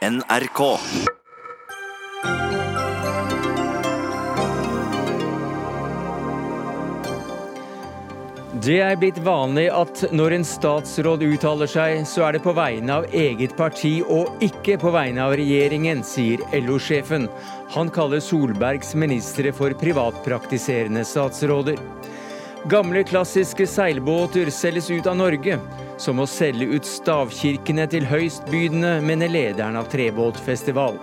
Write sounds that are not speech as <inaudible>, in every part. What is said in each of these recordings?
NRK. Det er blitt vanlig at når en statsråd uttaler seg, så er det på vegne av eget parti og ikke på vegne av regjeringen, sier LO-sjefen. Han kaller Solbergs ministre for privatpraktiserende statsråder. Gamle, klassiske seilbåter selges ut av Norge. Som å selge ut stavkirkene til høystbydende, mener lederen av Trebåtfestival.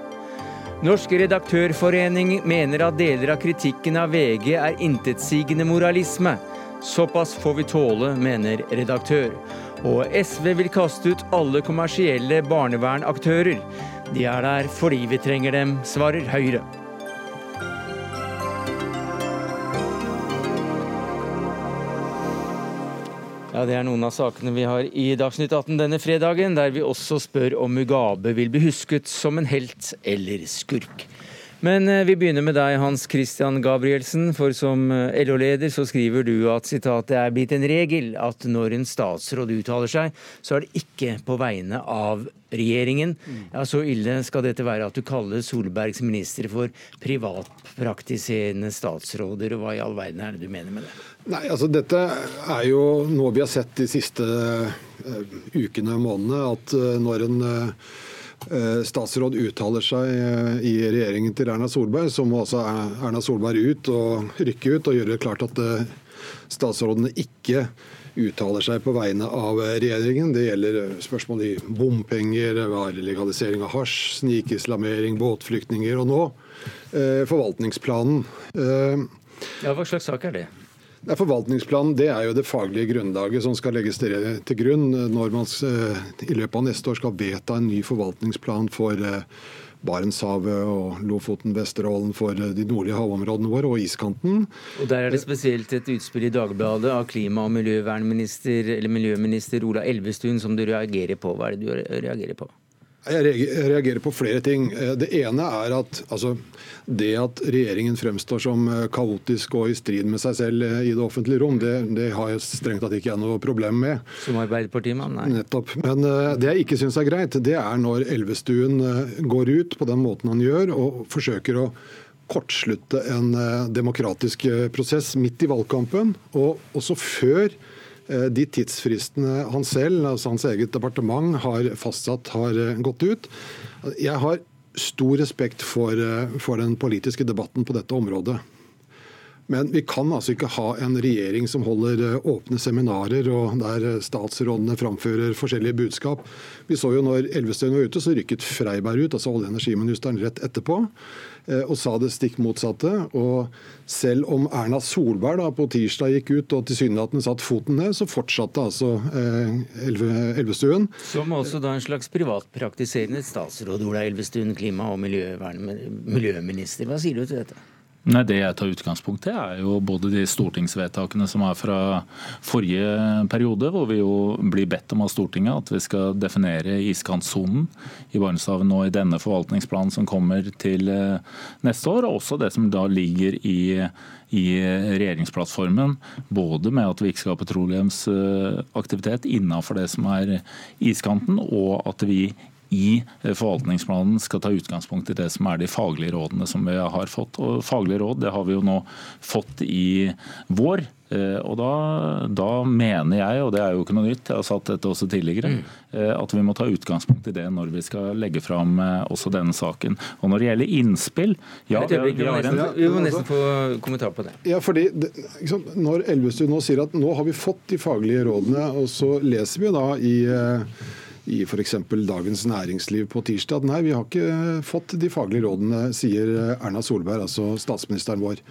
Norsk redaktørforening mener at deler av kritikken av VG er intetsigende moralisme. Såpass får vi tåle, mener redaktør. Og SV vil kaste ut alle kommersielle barnevernaktører. De er der fordi vi trenger dem, svarer Høyre. Ja, Det er noen av sakene vi har i Dagsnytt 18 denne fredagen, der vi også spør om Mugabe vil bli husket som en helt eller skurk. Men eh, vi begynner med deg, Hans Christian Gabrielsen. For som eh, LO-leder så skriver du at citat, det er blitt en regel at når en statsråd uttaler seg, så er det ikke på vegne av regjeringen. Ja, Så ille skal dette være at du kaller Solbergs ministre for privatpraktiserende statsråder. og Hva i all verden er det du mener med det? Nei, altså Dette er jo noe vi har sett de siste uh, ukene og månedene. At uh, når en uh, statsråd uttaler seg i regjeringen til Erna Solberg, så må altså Erna Solberg ut og rykke ut og gjøre det klart at statsrådene ikke uttaler seg på vegne av regjeringen. Det gjelder spørsmål i bompenger, legalisering av hasj, snikislamering, båtflyktninger og nå forvaltningsplanen. Ja, Hva slags sak er det? Det Forvaltningsplanen det er jo det faglige grunnlaget som skal legges til, grunn når man i løpet av neste år skal vedta en ny forvaltningsplan for Barentshavet og Lofoten, Vesterålen, for de nordlige havområdene våre og iskanten. Og Der er det spesielt et utspill i Dagbladet av klima- og miljøvernminister, eller miljøminister Ola Elvestuen som du reagerer på. Hva er det du reagerer på? Jeg reagerer på flere ting. Det ene er at altså, det at regjeringen fremstår som kaotisk og i strid med seg selv i det offentlige rom, det, det har jeg strengt tatt ikke jeg noe problem med. Som Arbeiderpartimann? Nei. Nettopp. Men det jeg ikke syns er greit, det er når Elvestuen går ut på den måten han gjør, og forsøker å kortslutte en demokratisk prosess midt i valgkampen, og også før de tidsfristene han selv, altså hans eget departement, har fastsatt, har gått ut. Jeg har stor respekt for, for den politiske debatten på dette området. Men vi kan altså ikke ha en regjering som holder åpne seminarer og der statsrådene framfører forskjellige budskap. Vi så jo når Elvestuen var ute, så rykket Freiberg ut, altså olje- og energiministeren, rett etterpå og sa det stikk motsatte. Og selv om Erna Solberg da på tirsdag gikk ut og tilsynelatende satt foten ned, så fortsatte altså Elvestuen. Som også da en slags privatpraktiserende statsråd, Ola Elvestuen, klima- og miljøminister. Hva sier du til dette? Nei, Det jeg tar utgangspunkt i, er jo både de stortingsvedtakene som er fra forrige periode, hvor vi jo blir bedt om av Stortinget at vi skal definere iskantsonen i Barentshavet nå i denne forvaltningsplanen som kommer til neste år, og også det som da ligger i i regjeringsplattformen, både med at vi ikke skal ha petroleumsaktivitet innenfor det som er iskanten, og at vi i forvaltningsplanen skal ta utgangspunkt i det som er de faglige rådene som vi har fått. Og Faglige råd det har vi jo nå fått i vår. Og da, da, mener jeg, og det er jo ikke noe nytt, jeg har satt dette også tidligere, at vi må ta utgangspunkt i det når vi skal legge fram også denne saken. Og når det gjelder innspill ja, vi, vi, vi, nesten, vi, må nesten få kommentar på det. Ja, fordi Når Elvestuen nå sier at nå har vi fått de faglige rådene, og så leser vi da i i f.eks. Dagens Næringsliv på tirsdag. Nei, vi har ikke fått de faglige rådene, sier Erna Solberg, altså statsministeren vår.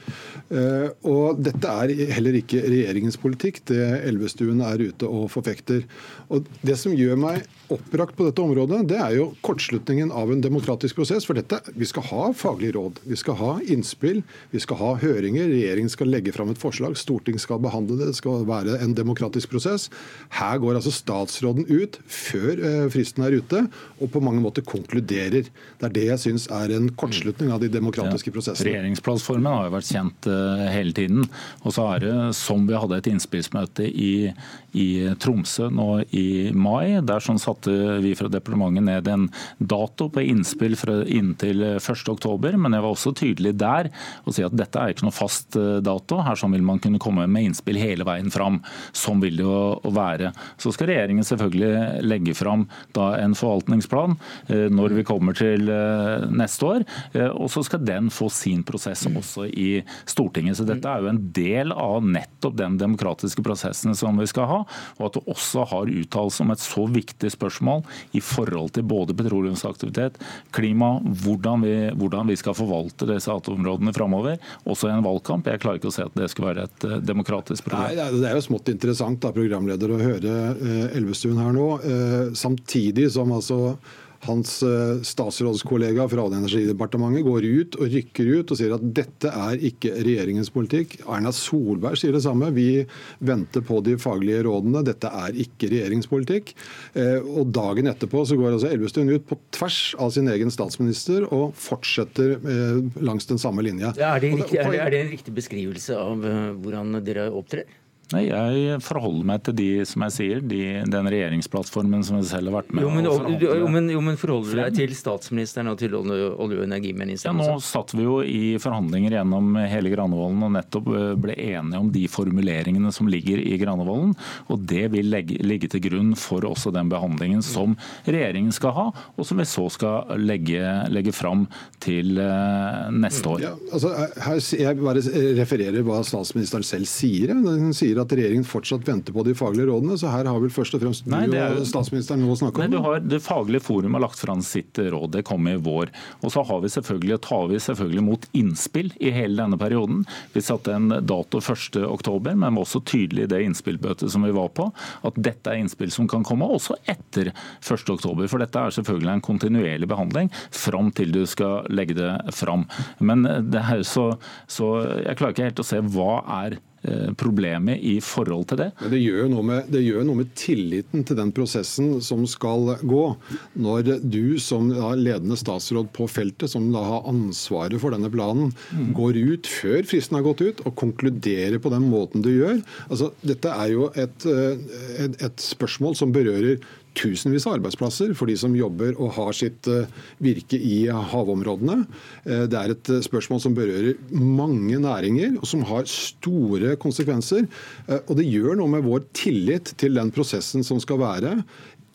Og dette er heller ikke regjeringens politikk, det Elvestuen er ute og forfekter. Og Det som gjør meg oppbrakt på dette området, det er jo kortslutningen av en demokratisk prosess. For dette, vi skal ha faglige råd, vi skal ha innspill, vi skal ha høringer. Regjeringen skal legge fram et forslag, Stortinget skal behandle det, det skal være en demokratisk prosess. Her går altså statsråden ut før eh, fristen er ute, og på mange måter konkluderer. Det er det jeg syns er en kortslutning av de demokratiske prosessene. Regjeringsplattformen har jo vært kjent eh, hele tiden. Og så er det som vi hadde et innspillsmøte i, i Tromsø nå i mai. Der sånn satte vi fra departementet ned en dato på innspill fra inntil 1.10. Men jeg var også tydelig der og si at dette er ikke noe fast dato. Her sånn vil man kunne komme med innspill hele veien fram. Sånn vil det jo være. Så skal regjeringen selvfølgelig legge fram en forvaltningsplan eh, når vi kommer til eh, neste år. Eh, og så skal den få sin prosess også i Stortinget. Så dette er jo en del av nettopp den demokratiske prosessen som vi skal ha. Og at du også har uttalelse om et så viktig spørsmål i forhold til både petroleumsaktivitet, klima, hvordan vi, hvordan vi skal forvalte disse atomområdene framover, også i en valgkamp. Jeg klarer ikke å se at det skulle være et demokratisk problem. Nei, Det er jo smått interessant da, programleder å høre eh, Elvestuen her nå. Eh, samtidig som altså hans eh, statsrådskollega fra energidepartementet går ut og rykker ut og sier at dette er ikke regjeringens politikk. Erna Solberg sier det samme. Vi venter på de faglige rådene. Dette er ikke regjeringens politikk. Og dagen etterpå så går altså Elvestuen ut på tvers av sin egen statsminister og fortsetter langs den samme linja. Ja, er, det riktig, er, det, er det en riktig beskrivelse av hvordan dere opptrer? Nei, Jeg forholder meg til de, som jeg sier, de, den regjeringsplattformen som jeg selv har vært med jo, men, jo, men, jo, men forholder du deg til statsministeren og til olje- og energiministeren? Ja, Nå satt vi jo i forhandlinger gjennom hele Granavolden og nettopp eh, ble enige om de formuleringene som ligger i Granavolden. Og det vil legge, ligge til grunn for også den behandlingen som regjeringen skal ha, og som vi så skal legge, legge fram til uh, neste år. Ja, altså, her, jeg bare refererer hva statsministeren selv sier. Hun sier sier at regjeringen fortsatt venter på de faglige rådene, så her har vel først og fremst nei, du og statsministeren noe å snakke om? Nei, du har Det faglige forum har lagt fram sitt råd, det kom i vår. Og så har vi selvfølgelig, tar vi selvfølgelig mot innspill i hele denne perioden. Vi satte en dato 1.10, men var også tydelig i det innspillbøtet som vi var på, at dette er innspill som kan komme også etter 1.10. For dette er selvfølgelig en kontinuerlig behandling fram til du skal legge det fram. Men det her så, så jeg klarer ikke helt å se hva er Eh, problemet i forhold til det. Men det gjør, noe med, det gjør noe med tilliten til den prosessen som skal gå. Når du som ledende statsråd på feltet, som da har ansvaret for denne planen, mm. går ut før fristen har gått ut og konkluderer på den måten du gjør. Altså, dette er jo et, eh, et, et spørsmål som berører tusenvis av arbeidsplasser for de som jobber og har sitt eh, virke i havområdene. Eh, det er et eh, spørsmål som berører mange næringer, og som har store konsekvenser. Og det gjør noe med vår tillit til den prosessen som skal være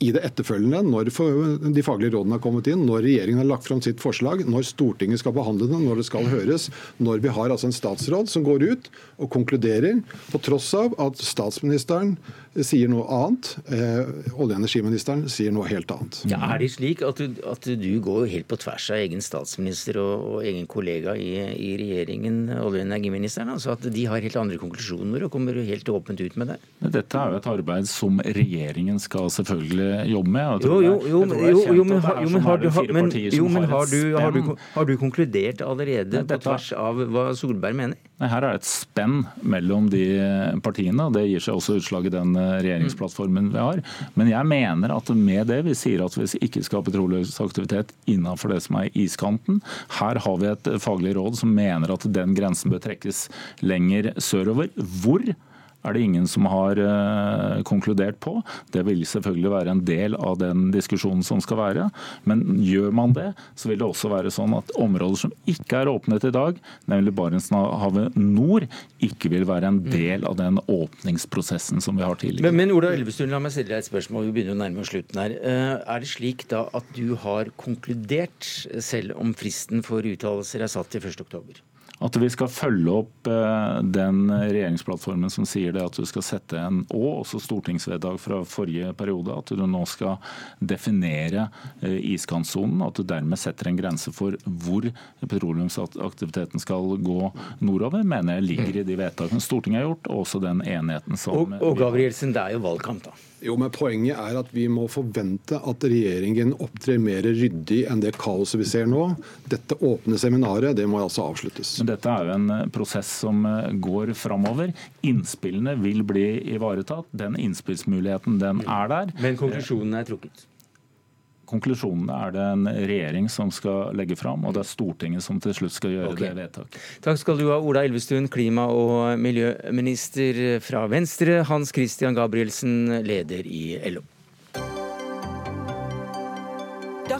i det etterfølgende, når de faglige rådene har kommet inn, når regjeringen har lagt fram sitt forslag, når Stortinget skal behandle det, når det skal høres, når vi har altså en statsråd som går ut og konkluderer, på tross av at statsministeren sier noe annet, eh, olje- og energiministeren sier noe helt annet. Ja, er det slik at du, at du går helt på tvers av egen statsminister og, og egen kollega i, i regjeringen, olje- og energiministeren? Altså at de har helt andre konklusjoner og kommer helt åpent ut med det? Dette er jo et arbeid som regjeringen skal selvfølgelig jobbe med. Jo, jo, jo, jo, men har du konkludert allerede på tvers av hva Solberg mener? Nei, Her er det et spenn mellom de partiene, og det gir seg også utslag i den eh, regjeringsplattformen vi har. Men jeg mener at med det vi sier at vi ikke skal ha petroleumsaktivitet innenfor det som er iskanten. Her har vi et faglig råd som mener at den grensen bør trekkes lenger sørover. Hvor er det ingen som har uh, konkludert på. Det vil selvfølgelig være en del av den diskusjonen som skal være. Men gjør man det, så vil det også være sånn at områder som ikke er åpnet i dag, nemlig Barentshavet nord, ikke vil være en del av den åpningsprosessen som vi har tidligere. Men, men Ola Elvestuen, la meg stille deg et spørsmål. Vi begynner å nærme oss slutten her. Uh, er det slik da at du har konkludert, selv om fristen for uttalelser er satt til 1.10? At vi skal følge opp eh, den regjeringsplattformen som sier det at du skal sette en og også stortingsvedtak fra forrige periode, at du nå skal definere eh, iskantsonen. At du dermed setter en grense for hvor petroleumsaktiviteten skal gå nordover, mener jeg ligger i de vedtakene Stortinget har gjort, og også den enigheten som Og, og Gabrielsen, det er jo valgkamp, da. Jo, men Poenget er at vi må forvente at regjeringen opptrer mer ryddig enn det kaoset vi ser nå. Dette åpne seminaret det må altså avsluttes. Men Dette er jo en eh, prosess som eh, går framover. Innspillene vil bli ivaretatt. Den innspillsmuligheten den er der. Men konklusjonen er trukket? konklusjonene er det en regjering som skal legge fram, og det er Stortinget som til slutt skal gjøre okay. det vedtaket. Takk skal du ha, Ola Elvestuen, klima- og miljøminister fra Venstre. Hans Christian Gabrielsen, leder i LO.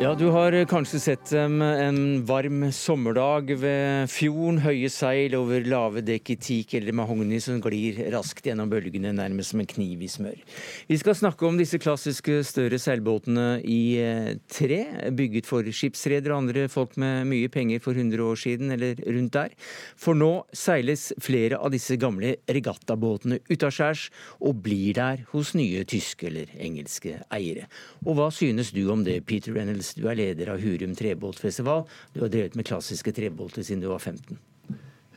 Ja, Du har kanskje sett dem en varm sommerdag ved fjorden. Høye seil over lave dekk i teak eller mahogni som glir raskt gjennom bølgene, nærmest som en kniv i smør. Vi skal snakke om disse klassiske større seilbåtene i eh, tre, bygget for skipsredere og andre folk med mye penger for 100 år siden, eller rundt der. For nå seiles flere av disse gamle regattabåtene utaskjærs og blir der hos nye tyske eller engelske eiere. Og hva synes du om det, Peter Reynolds? Du er leder av Hurum trebåtfestival. Du har drevet med klassiske trebåter siden du var 15.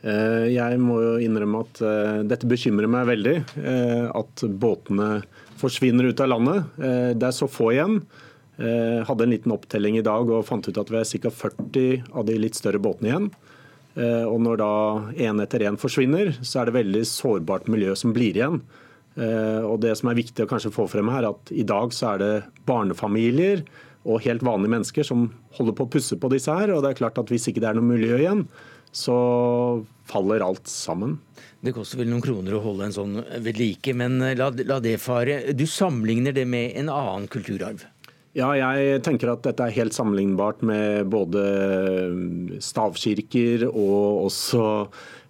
Eh, jeg må jo innrømme at eh, dette bekymrer meg veldig. Eh, at båtene forsvinner ut av landet. Det er så få igjen. Hadde en liten opptelling i dag og fant ut at vi er ca. 40 av de litt større båtene igjen. Og når da én etter én forsvinner, så er det veldig sårbart miljø som blir igjen. Og Det som er viktig å kanskje få frem her, er at i dag så er det barnefamilier og helt vanlige mennesker som holder på å pusse på disse her. Og det er klart at hvis ikke det er noe miljø igjen, så faller alt sammen. Det koster vel noen kroner å holde en sånn ved like, men la, la det fare. Du sammenligner det med en annen kulturarv? Ja, jeg tenker at dette er helt sammenlignbart med både stavkirker og også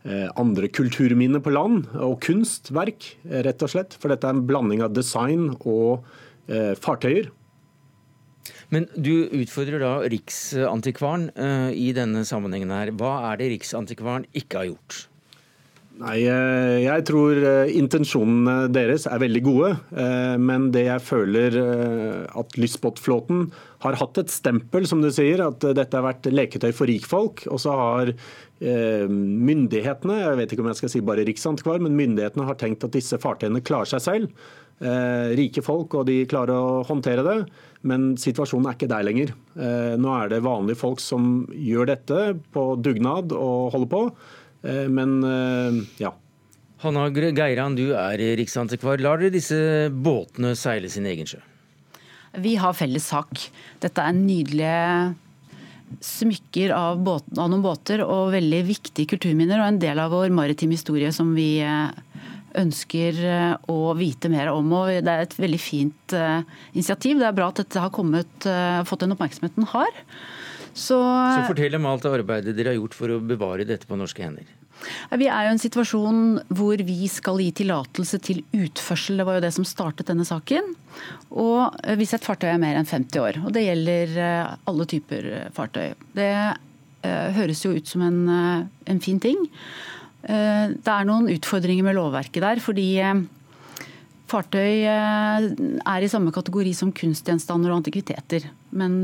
eh, andre kulturminner på land, og kunstverk, rett og slett. For dette er en blanding av design og eh, fartøyer. Men du utfordrer da Riksantikvaren uh, i denne sammenhengen her. Hva er det Riksantikvaren ikke har gjort? Nei, eh, Jeg tror eh, intensjonene deres er veldig gode. Men det jeg føler at lystbåtflåten har hatt et stempel, som du sier, at dette har vært leketøy for rikfolk. Og så har myndighetene, jeg vet ikke om jeg skal si bare Riksantikvar, men myndighetene har tenkt at disse fartøyene klarer seg selv. Rike folk, og de klarer å håndtere det. Men situasjonen er ikke der lenger. Eh, nå er det vanlige folk som gjør dette på dugnad og holder på. Eh, men eh, ja. Hanna Geiran, du er riksantikvar. Lar dere disse båtene seile sin egen sjø? Vi har felles sak. Dette er nydelige smykker av, båten, av, noen båter og veldig viktige kulturminner og en del av vår maritime historie som vi ønsker eh, å vite mer om. og Det er et veldig fint eh, initiativ. Det er bra at dette har kommet, eh, fått den oppmerksomheten den har. Så, Så fortell om alt arbeidet dere har gjort for å bevare dette på norske hender. Vi er jo i en situasjon hvor vi skal gi tillatelse til utførsel. Det var jo det som startet denne saken. Og hvis et fartøy er mer enn 50 år. Og det gjelder alle typer fartøy. Det høres jo ut som en, en fin ting. Eh, det er noen utfordringer med lovverket der. fordi eh, fartøy eh, er i samme kategori som kunstgjenstander og antikviteter, men,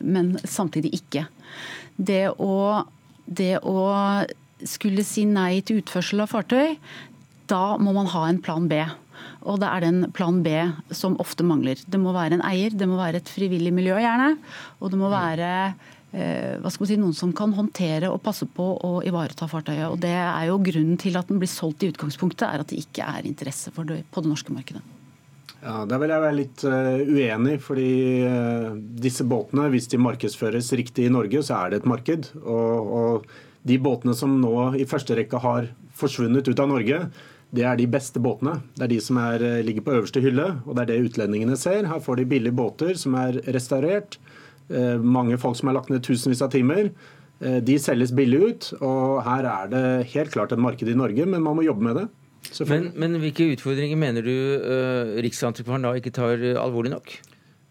men samtidig ikke. Det å, det å skulle si nei til utførsel av fartøy, da må man ha en plan B. Og det er den plan B som ofte mangler. Det må være en eier, det må være et frivillig miljø gjerne. Og det må være Eh, hva skal man si, noen som kan håndtere og passe på og ivareta fartøyet. Og Det er jo grunnen til at den blir solgt i utgangspunktet, er at det ikke er interesse for det på det norske markedet. Ja, Der vil jeg være litt uh, uenig. fordi uh, disse båtene, hvis de markedsføres riktig i Norge, så er det et marked. Og, og de båtene som nå i første rekke har forsvunnet ut av Norge, det er de beste båtene. Det er de som er, ligger på øverste hylle, og det er det utlendingene ser. Her får de billige båter som er restaurert Eh, mange folk som har lagt ned tusenvis av timer. Eh, de selges billig ut, og her er det helt klart et marked i Norge, men man må jobbe med det. Men, men, hvilke utfordringer mener du uh, Riksantikvaren da ikke tar alvorlig nok?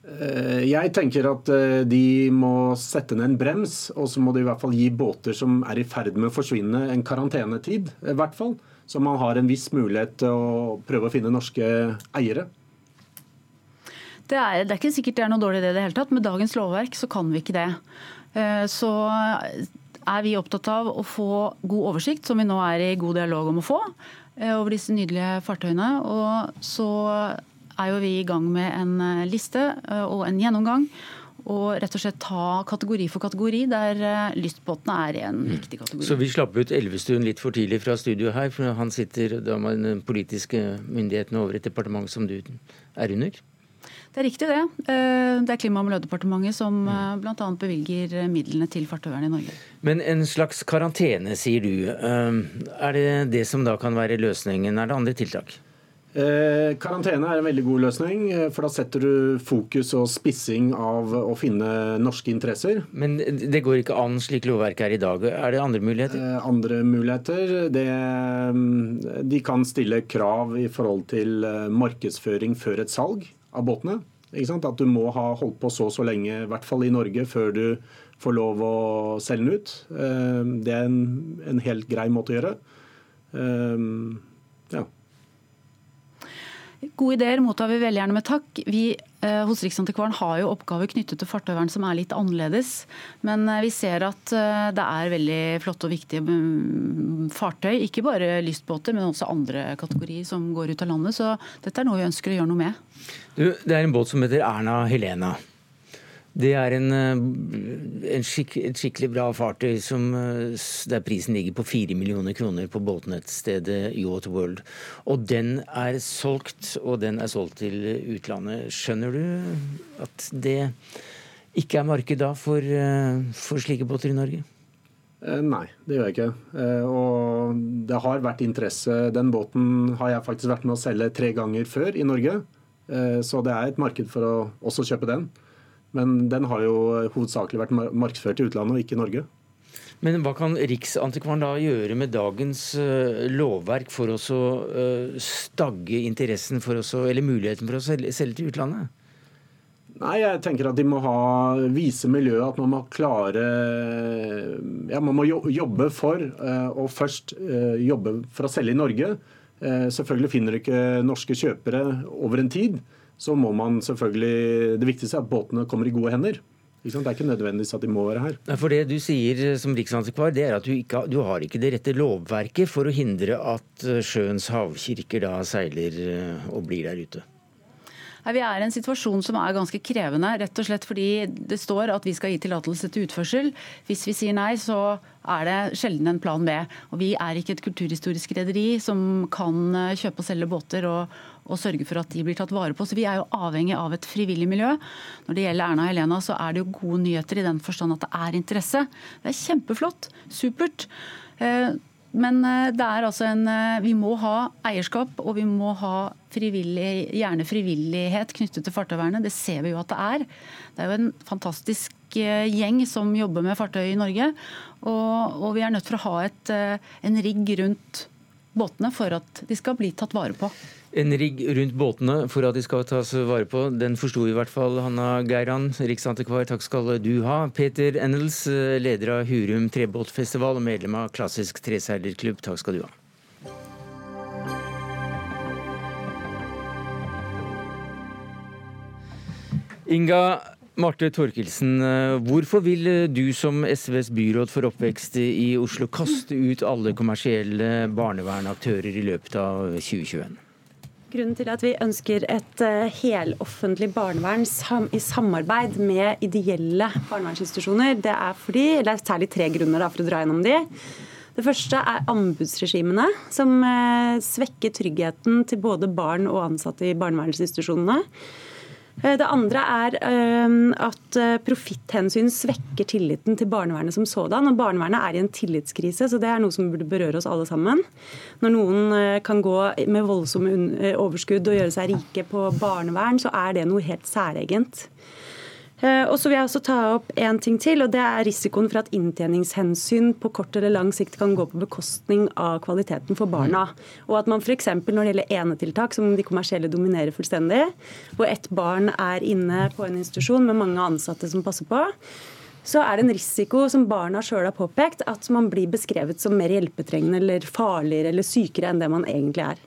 Jeg tenker at de må sette ned en brems, og så må de i hvert fall gi båter som er i ferd med å forsvinne, en karantenetid. i hvert fall, Så man har en viss mulighet til å prøve å finne norske eiere. Det er, det er, ikke sikkert det er noe dårlig idé i det hele tatt. Med dagens lovverk så kan vi ikke det. Eh, så er vi opptatt av å få god oversikt, som vi nå er i god dialog om å få, eh, over disse nydelige fartøyene. Og så er jo vi i gang med en eh, liste og en gjennomgang. og rett og slett ta kategori for kategori, der lystbåtene er en mm. viktig kategori. Så vi slapp ut Elvestuen litt for tidlig fra studio her, for han sitter da med den politiske myndigheten over et departement som du er under? Det er riktig, det. Eh, det er Klima- og miljødepartementet som mm. Eh, bl.a. bevilger midlene til fartøyvern i Norge. Men en slags karantene, sier du. Er det det som da kan være løsningen? Er det andre tiltak? Eh, karantene er en veldig god løsning, eh, for da setter du fokus og spissing av å finne norske interesser. Men det går ikke an slik lovverket er i dag. Er det andre muligheter? Eh, andre muligheter, det, mm, De kan stille krav i forhold til markedsføring før et salg av båtene. At du må ha holdt på så og så lenge, i hvert fall i Norge, før du får lov å selge den ut. Det er en, en helt grei måte å gjøre. Ja. Gode ideer mottar vi veldig gjerne med takk. Vi eh, hos Riksantikvaren har jo oppgaver knyttet til fartøyvern som er litt annerledes. Men eh, vi ser at eh, det er veldig flotte og viktige mm, fartøy. Ikke bare lystbåter, men også andre kategorier som går ut av landet. Så dette er noe vi ønsker å gjøre noe med. Du, det er en båt som heter Erna Helena. Det er en, eh, en skik, et skikkelig bra fartøy som, eh, der prisen ligger på 4 millioner kroner på båtnettstedet Yacht World. Og den er solgt, og den er solgt til utlandet. Skjønner du at det ikke er marked da for, eh, for slike båter i Norge? Nei, det gjør jeg ikke. Og det har vært interesse. Den båten har jeg faktisk vært med å selge tre ganger før i Norge. Så det er et marked for å også kjøpe den. Men den har jo hovedsakelig vært markedsført i utlandet og ikke i Norge. Men hva kan Riksantikvaren da gjøre med dagens uh, lovverk for å uh, stagge interessen for oss, eller muligheten for å selge, til utlandet? Nei, jeg tenker at de må ha, vise miljøet at man må klare Ja, man må jobbe for uh, å først jobbe for å selge i Norge. Selvfølgelig finner du ikke norske kjøpere over en tid så må man selvfølgelig Det viktigste er at båtene kommer i gode hender. Det er ikke nødvendigvis at de må være her. For Det du sier som riksantikvar, det er at du, ikke, du har ikke det rette lovverket for å hindre at eh, sjøens havkirker da seiler eh, og blir der ute? Vi er i en situasjon som er ganske krevende, rett og slett fordi det står at vi skal gi tillatelse til utførsel. Hvis vi sier nei, så er det sjelden en plan B. Og vi er ikke et kulturhistorisk rederi som kan eh, kjøpe og selge båter og, og, sørge for at de blir tatt vare på. Så vi er jo avhengig av et frivillig miljø. Når det gjelder Erna og Helena, så er det jo gode nyheter i den forstand at det er interesse. Det er kjempeflott. Supert. Eh, men eh, det er altså en, vi må ha eierskap og vi må ha frivillig, gjerne frivillighet knyttet til fartøyvernet. Det ser vi jo at det er. Det er jo en fantastisk eh, gjeng som jobber med fartøy i Norge. Og, og vi er nødt for å ha et, en rigg rundt båtene for at de skal bli tatt vare på. En rigg rundt båtene for at de skal tas vare på. Den forsto i hvert fall Hanna Geiran, riksantikvar. Takk skal du ha. Peter Ennels, leder av Hurum trebåtfestival og medlem av Klassisk treseilerklubb. Takk skal du ha. Inga Marte Thorkildsen, hvorfor vil du som SVs byråd for oppvekst i Oslo kaste ut alle kommersielle barnevernaktører i løpet av 2021? Grunnen til at vi ønsker et eh, heloffentlig barnevern i samarbeid med ideelle barnevernsinstitusjoner, det er fordi, det er særlig tre grunner da, for å dra gjennom de. Det første er anbudsregimene, som eh, svekker tryggheten til både barn og ansatte i barnevernsinstitusjonene. Eh, det andre er ehm, at eh, profitthensyn svekker tilliten til barnevernet som sådan. og Barnevernet er i en tillitskrise, så det er noe som burde berøre oss alle sammen. Når noen eh, kan gå med voldsomme overskudd og gjøre seg rike på barnevern, så er det noe helt særegent. Eh, og så vil jeg også ta opp en ting til, og det er risikoen for at inntjeningshensyn på kort eller lang sikt kan gå på bekostning av kvaliteten for barna. Og at man f.eks. når det gjelder enetiltak, som de kommersielle dominerer fullstendig, hvor ett barn er inne på en institusjon med mange ansatte som passer på, så er det en risiko som barna sjøl har påpekt, at man blir beskrevet som mer hjelpetrengende eller farligere eller sykere enn det man egentlig er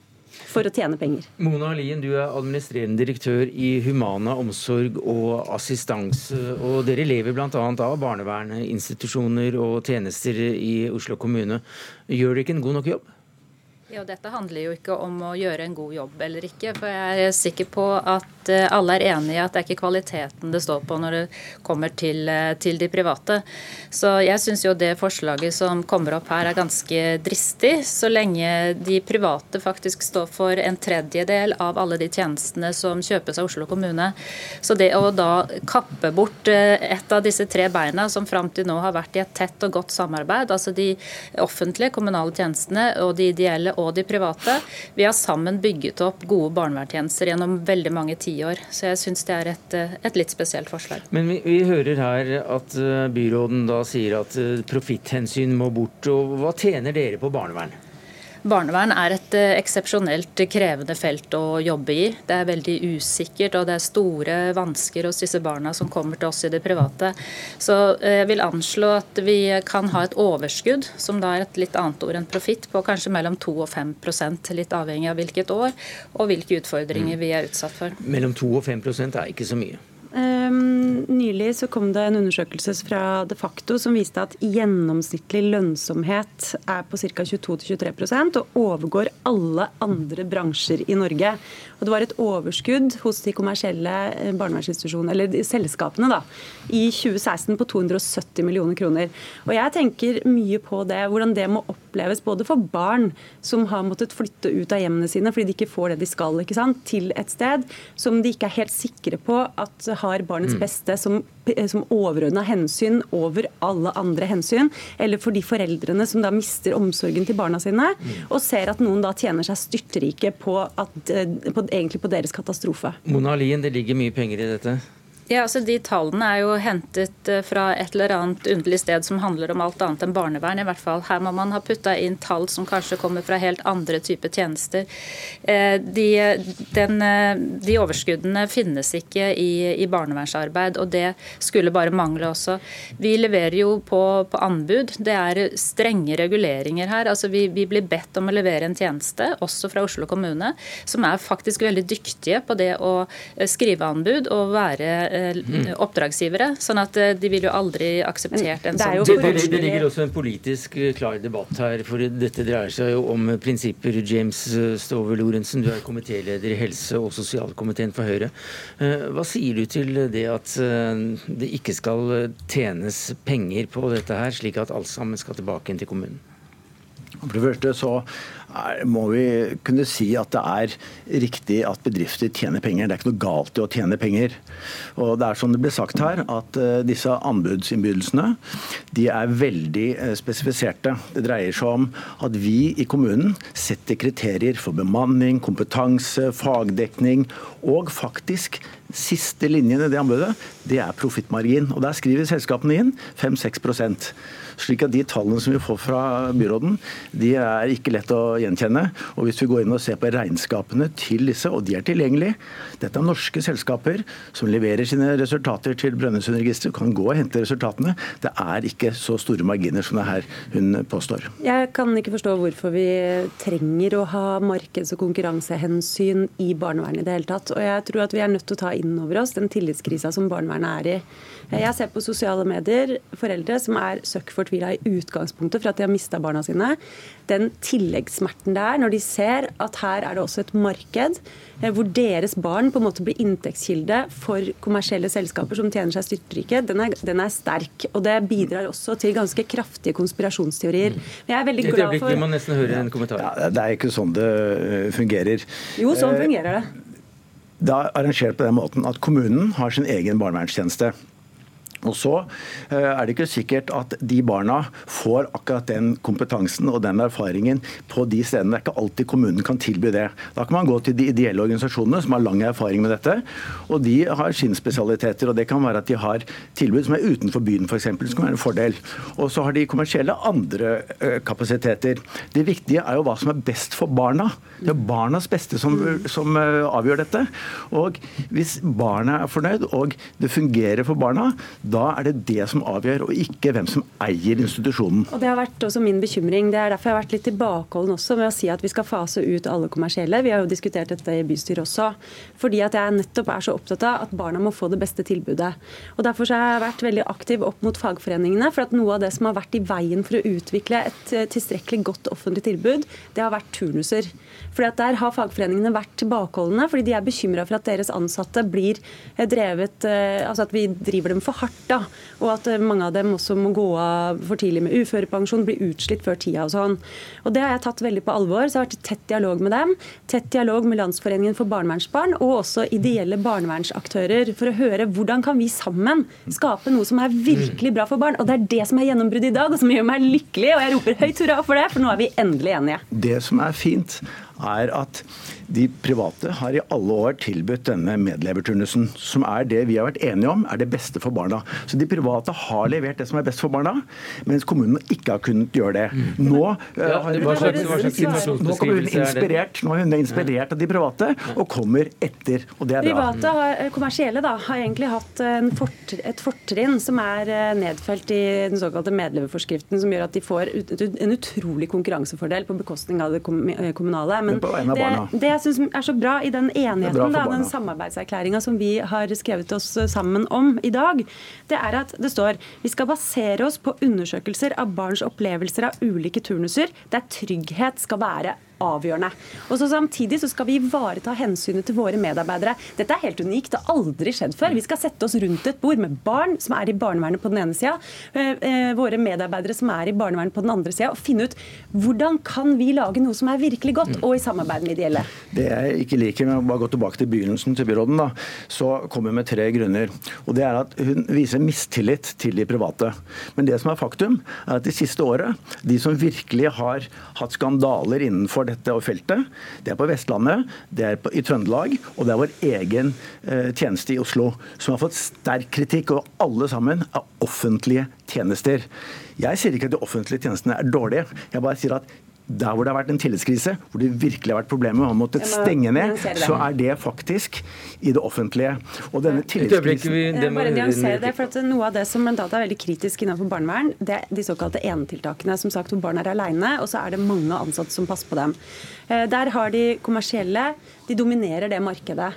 for å tjene penger. Mona Lien, du er administrerende direktør i Humana omsorg og assistanse. Og dere lever bl.a. av barnevernsinstitusjoner og tjenester i Oslo kommune. Gjør dere ikke en god nok jobb? Ja, Dette handler jo ikke om å gjøre en god jobb eller ikke. For jeg er sikker på at eh, alle er enig i at det er ikke kvaliteten det står på når det kommer til, eh, til de private. Så jeg syns jo det forslaget som kommer opp her er ganske dristig. Så lenge de private faktisk står for en tredjedel av alle de tjenestene som kjøpes av Oslo kommune. Så det å da kappe bort eh, et av disse tre beina som fram til nå har vært i et tett og godt samarbeid, altså de offentlige kommunale tjenestene og de ideelle og de private. Vi har sammen bygget opp gode barnevernstjenester gjennom veldig mange tiår. Så jeg syns det er et, et, litt spesielt forslag. Men vi, vi, hører her at eh, byråden da sier at eh, profitthensyn må bort. og Hva tjener dere på barnevern? Barnevern er et eh, eksepsjonelt krevende felt å jobbe i. Det er veldig usikkert, og det er store vansker hos disse barna som kommer til oss i det private. Så eh, jeg vil anslå at vi kan ha et overskudd, som da er et litt annet ord enn profitt, på kanskje mellom 2 og 5% litt avhengig av hvilket år og hvilke utfordringer vi er utsatt for. Mellom 2 og 5% er ikke så mye? Um, nylig så kom det en undersøkelse fra De Facto som viste at gjennomsnittlig lønnsomhet er på ca. 22-23% og overgår alle andre bransjer i Norge. Og det var et overskudd hos de kommersielle eh, barnevernsinstitusjonene, eller de selskapene, da, i 2016 på 270 millioner kroner. Og jeg tenker mye på det, hvordan det må oppleves både for barn som har måttet flytte ut av hjemmene sine fordi de ikke får det de skal, ikke sant, til et sted som de ikke er helt sikre på at har har barnets mm. beste som, som overordna hensyn over alle andre hensyn, eller for de foreldrene som da mister omsorgen til barna sine, mm. og ser at noen da tjener seg styrtrike på, at, eh, på, egentlig på deres katastrofe. Mona Lien, det ligger mye penger i dette? Ja, altså De tallene er jo hentet eh, fra et eller annet underlig sted som handler om alt annet enn barnevern. i hvert fall. Her må man ha putta inn tall som kanskje kommer fra helt andre typer tjenester. Eh, de, den, eh, de overskuddene finnes ikke i, i, barnevernsarbeid, og det skulle bare mangle også. Vi leverer jo på, på anbud. Det er strenge reguleringer her. Altså vi, vi, blir bedt om å levere en tjeneste, også fra Oslo kommune, som er faktisk veldig dyktige på det å skrive anbud og være oppdragsgivere. sånn at eh, de ville jo aldri akseptert en sånn det, det, det, ligger også en politisk eh, klar debatt her, for dette dreier seg jo om prinsipper. James Stover Lorentzen, du er komitéleder i helse- og sosialkomiteen for Høyre. Hva sier du til det at det ikke skal tjenes penger på dette her, slik at alt sammen skal tilbake inn til kommunen? For det første så må vi kunne si at det er riktig at bedrifter tjener penger. Det er ikke noe galt i å tjene penger. Og det er som det ble sagt her, at eh, disse anbudsinnbydelsene de er veldig eh, spesifiserte. Det dreier seg om at vi i kommunen setter kriterier for bemanning, kompetanse, fagdekning og faktisk siste linjen i det anbudet, det er profittmargin. Og Der skriver selskapene inn 5-6 slik at de tallene som vi får fra byråden, de er ikke lett å gjenkjenne. Og hvis vi går inn og ser på regnskapene til disse, og de er tilgjengelige Dette er norske selskaper som leverer sine resultater til Brønnøysundregisteret, kan gå og hente resultatene. Det er ikke så store marginer som det her hun påstår. Jeg kan ikke forstå hvorfor vi trenger å ha markeds- og konkurransehensyn i barnevernet i det hele tatt. Og jeg tror at vi er nødt til å ta inn over oss den tillitskrisa som barnevernet er i. Jeg ser på sosiale medier foreldre som er søkk fortvila i utgangspunktet for at de har mista barna sine. Den tilleggssmerten det er når de ser at her er det også et marked eh, hvor deres barn på en måte blir inntektskilde for kommersielle selskaper som tjener seg styrtrike, den er, den er sterk. Og det bidrar også til ganske kraftige konspirasjonsteorier. Men jeg er veldig glad for... man nesten høre en kommentar. Ja, det er ikke sånn det eh, fungerer. Jo, sånn eh, fungerer det. Det er arrangert på den måten at kommunen har sin egen barnevernstjeneste. Og så eh, er det ikke sikkert at de barna får akkurat den kompetansen og den erfaringen på de stedene. Det er ikke alltid kommunen kan tilby det. Da kan man gå til de ideelle organisasjonene som har lang erfaring med dette. Og de har sine spesialiteter. og Det kan være at de har tilbud som er utenfor byen f.eks., som kan være en fordel. Og så har de kommersielle andre eh, kapasiteter. Det viktige er jo hva som er best for barna. Det er barnas beste som, som eh, avgjør dette. Og hvis barna er fornøyd og det fungerer for barna, Da er det det som avgjør, og ikke hvem som eier institusjonen. Og Det har vært også min bekymring. Det er derfor jeg har vært litt tilbakeholden også med å si at vi skal fase ut alle kommersielle. Vi har jo diskutert dette i bystyret også. Fordi at jeg nettopp er så opptatt av at barna må få det beste tilbudet. Og Derfor har jeg vært veldig aktiv opp mot fagforeningene. For at noe av det som har vært i veien for å utvikle et eh, tilstrekkelig godt offentlig tilbud, det har vært turnuser. Fordi at Der har fagforeningene vært tilbakeholdne, fordi de er bekymra for at deres ansatte blir eh, drevet eh, Altså at vi driver dem for hardt. Da, Og at mange av dem også må gå av for tidlig med uførepensjon, bli utslitt før tida og sånn. Og Det har jeg tatt veldig på alvor. så jeg har vært i tett dialog med dem. Tett dialog med Landsforeningen for barnevernsbarn og også ideelle barnevernsaktører for å høre hvordan kan vi sammen skape noe som er virkelig bra for barn. Og Det er det som er gjennombruddet i dag, og som gjør meg lykkelig. Og jeg roper høyt hurra for det, for nå er vi endelig enige. Det som er fint, er at de private har i alle år tilbudt denne medleverturnusen, som er det vi har vært enige om er det beste for barna. Så de private har levert det som er best for barna, mens kommunene ikke har kunnet gjøre det. Nå, Mm. Ja, har, nå kommer hun er inspirert, nå er hun inspirert av de private, og kommer etter. Og det er bra. Private har, eh, kommersielle da, har egentlig hatt en fort, et fortrinn som er eh, nedfelt i den såkalte medleverforskriften, som gjør at de får en utrolig konkurransefordel på bekostning av det kom, eh, kommunale. Men Men det, det jeg syns er så bra i den enigheten, da, den samarbeidserklæringa som vi har skrevet oss sammen om i dag, det er at det står vi skal basere oss på undersøkelser av barns opplevelser av ulike turnuser, der trygghet skal være avgjørende. Og så Samtidig så skal vi ivareta hensynet til våre medarbeidere. Dette er helt unikt. Det har aldri skjedd før. Vi skal sette oss rundt et bord med barn som er i barnevernet på den ene sida, våre medarbeidere som er i barnevernet på den andre sida, og finne ut hvordan kan vi lage noe som er virkelig godt, og i samarbeid med ideelle. Det jeg ikke liker med å bare gå tilbake til begynnelsen til byråden, da, så kommer hun med tre grunner. Og det er at Hun viser mistillit til de private. Men det som er faktum, er at de siste året, de som virkelig har hatt skandaler innenfor dette feltet, det er på Vestlandet, det er på, i Trøndelag, og det er vår egen eh, tjeneste i Oslo, som har fått sterk kritikk, og alle sammen er offentlige tjenester. Jeg sier ikke at de offentlige tjenestene er dårlige, jeg bare sier at der hvor det har vært en tillitskrise, hvor det virkelig har vært problemer med å måtte måttet må stenge ned, så er det faktisk i det offentlige. Og denne tillitskrisen vi, det Bare nyansere det, for Noe av det som blant annet er veldig kritisk innenfor barnevern, det er de såkalte enetiltakene. Som sagt, hvor barn er alene, og så er det mange ansatte som passer på dem. Eh, Der har de kommersielle de dominerer det markedet.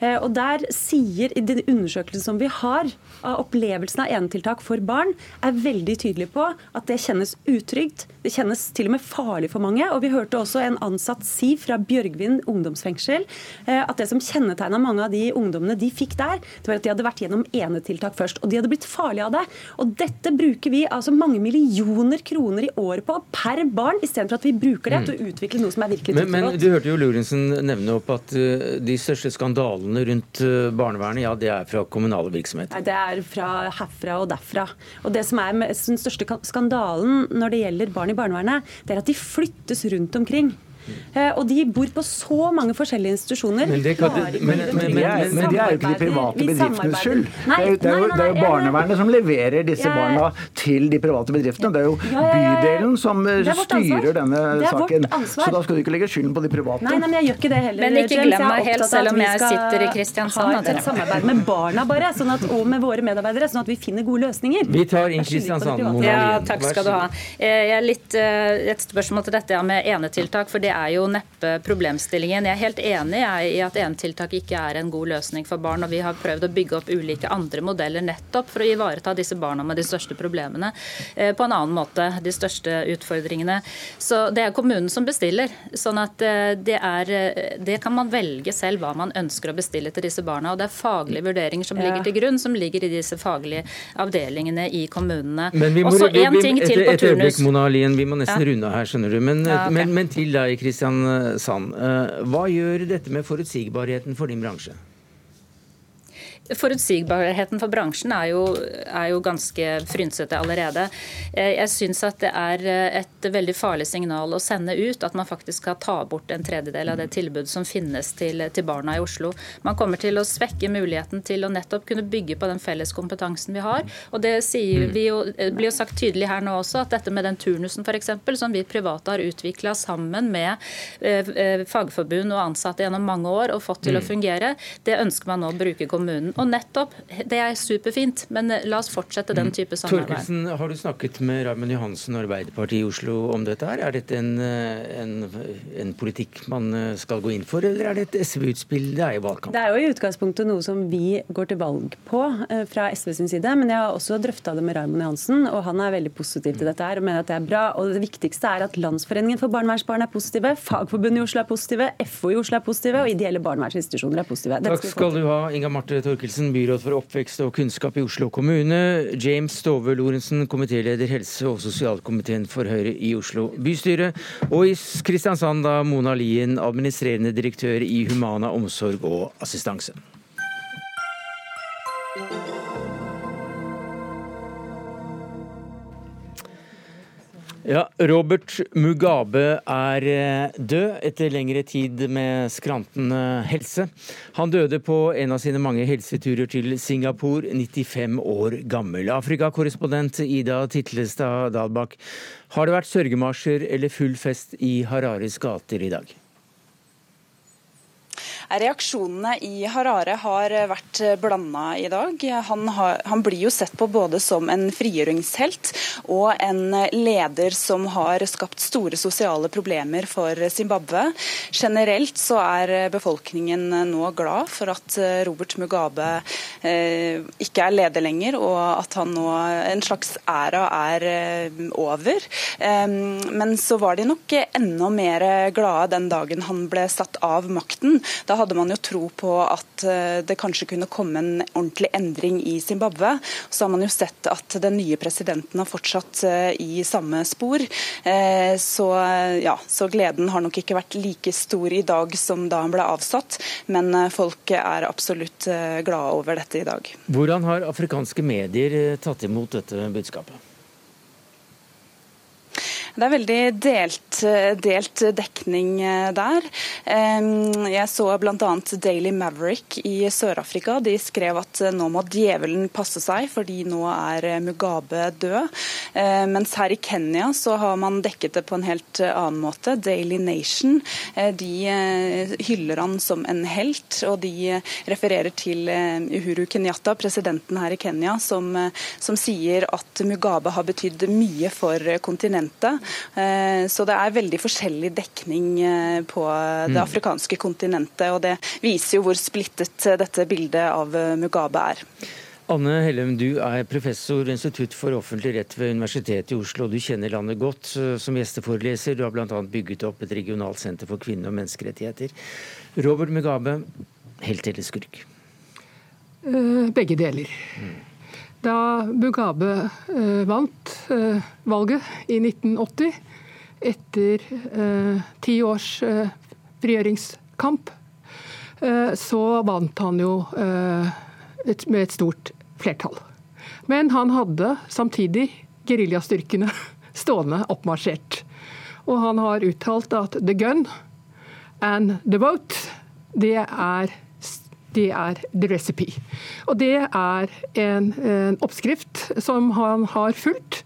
Eh, Og der sier i den undersøkelsen som vi har av opplevelsen av enetiltak for barn, er veldig tydelig på at det kjennes utrygt. Det kjennes til og med farlig for mange. Og vi hørte også en ansatt si fra Bjørgvin ungdomsfengsel eh, at det som kjennetegna mange av de ungdommene de fikk der, det var at de hadde vært gjennom enetiltak først. Og de hadde blitt farlige av det. Og dette bruker vi altså mange millioner kroner i året på per barn, istedenfor at vi bruker det til å utvikle noe som er virkelig Men, men du hørte jo Lurensen nevne opp at uh, de største skandalene rundt uh, barnevernet, ja, det er fra kommunale virksomheter. Nei, Det er fra herfra og derfra. Og det som er den største skandalen når det gjelder barn i barnevernet, det er at de flyttes rundt omkring. Eh, og de bor på så mange forskjellige institusjoner. Men det kan- men- men- Men er, men det er jo ikke de private bedriftenes skyld. Nei, Det er jo, det er jo, det er jo barnevernet som leverer disse Jeg- barna til de private bedriftene. Det er jo bydelen som eh, er styrer denne saken. Så da skal du ikke legge skylden på de private. Nei, nei, men jeg gjør ikke det heller. Men ikke glem er meg helt, selv at om vi jeg skal sitter i Kristiansand, Ha et samarbeid med barna bare, sånn at, og med våre medarbeidere, sånn at vi finner gode løsninger. Vi tar inn Kristiansand. Ja, takk skal du ha. Eh, Jeg er litt, et spørsmål til dette med enetiltak, for det er jo neppe problemstillingen. Jeg er helt enig jeg, i at enetiltak ikke er en god løsning for barn, og vi har prøvd å bygge opp ulike andre modeller nettopp for å ivareta disse barna med de største problemene eh, på en annen måte, de største utfordringene. Så det er kommunen som bestiller, sånn at eh, det er eh, Det kan man velge selv hva man ønsker å bestille til disse barna, og det er faglige vurderinger som Ja. ligger til grunn, som ligger i disse faglige avdelingene i kommunene. Men vi må, Og så vi, vi, til etter, på et øyeblikk. Mona Lien, vi må nesten Ja. runde av her, skjønner du. Men, Ja, okay. men, men til deg, Kristiansand. Eh, Hva gjør dette med forutsigbarheten for din bransje? Forutsigbarheten for bransjen er jo, er jo ganske frynsete allerede. Eh, Jeg syns at det er eh, et veldig farlig signal å sende ut at man faktisk skal ta bort en tredjedel av det tilbudet som finnes til, til barna i Oslo. Man kommer til å svekke muligheten til å nettopp kunne bygge på den felles kompetansen vi har. Og det vi jo, eh, blir jo sagt tydelig her nå også, at dette med den turnusen f.eks., som vi private har utvikla sammen med fagforbund og ansatte gjennom mange år og fått til å fungere, det ønsker man nå å bruke kommunen og nettopp, det er superfint, men la oss fortsette den mm. type samarbeid. Torkelsen, har du snakket med Raymond Johansen og Arbeiderpartiet i Oslo om dette? her? Er dette en, en, en politikk man skal gå inn for, eller er det et SV-utspill? Det er jo valgkamp. Det er jo i utgangspunktet noe som vi går til valg på fra SV sin side, men jeg har også drøfta det med Raymond Johansen, og han er veldig positiv til dette her og mener at det er bra. Og det viktigste er at Landsforeningen for barnevernsbarn er positive, Fagforbundet i Oslo er positive, FO i Oslo er positive, og ideelle barnevernsinstitusjoner er positive. Takk skal du ha, Inga Marte Torkelsen, byråd for oppvekst og kunnskap i Oslo kommune. James Stove Lorentzen, komitéleder helse- og sosialkomiteen for Høyre i Oslo bystyre. Og i Kristiansand da Mona Lien, administrerende direktør i Humana omsorg og assistanse. Ja, Robert Mugabe er eh, død etter lengre tid med skrantende helse. Han døde på en av sine mange helseturer til Singapore, 95 år gammel. Afrikakorrespondent Ida Titlestad Dalbakk, har det vært sørgemarsjer eller full fest i Harares gater i dag? Reaksjonene i Harare har vært blanda i dag. Han, har, han, blir jo sett på både som en frigjøringshelt og en leder som har skapt store sosiale problemer for Zimbabwe. Generelt så er befolkningen nå glad for at Robert Mugabe eh, ikke er leder lenger, og at han nå en slags æra er eh, over. Eh, men så var de nok enda mer glade den dagen han ble satt av makten. Da hadde man jo tro på at eh, det kanskje kunne komme en ordentlig endring i Zimbabwe. Så har man jo sett at den nye presidenten har fortsatt eh, i samme spor. Eh, så, ja, så gleden har nok ikke vært like stor i dag som da han ble avsatt, men folk er absolutt glade over dette i dag. Hvordan har afrikanske medier tatt imot dette budskapet? Det er veldig delt, delt dekning eh, der. Jeg så bl.a. Daily Maverick i Sør-Afrika. De skrev at eh, nå må djevelen passe seg, fordi nå er eh, Mugabe død. Mens her i Kenya så har man dekket det på en helt annen måte. Daily Nation de hyller han som en helt, og de refererer til Uhuru Kenyatta, presidenten her i Kenya, som, som sier at Mugabe har betydd mye for kontinentet. Eh, så det er veldig forskjellig dekning eh, på det mm. afrikanske kontinentet. Og det viser jo hvor splittet eh, dette bildet av Mugabe er. Anne Hellem, du er professor ved Institutt for offentlig rett ved Universitetet i Oslo. Du kjenner landet godt som gjesteforeleser. Du har bl.a. bygget opp et regionalt senter for kvinner og menneskerettigheter. Robert Mugabe, helt eller skurk? Begge deler. Mm. Da Mugabe eh, vant eh, valget i 1980, etter eh, ti års frigjøringskamp, så vant han jo med et stort flertall. Men han hadde samtidig geriljastyrkene <laughs> stående oppmarsjert. Og han har uttalt at 'the gun and the vote' det er det er the recipe. Og det er en, en oppskrift som han har fulgt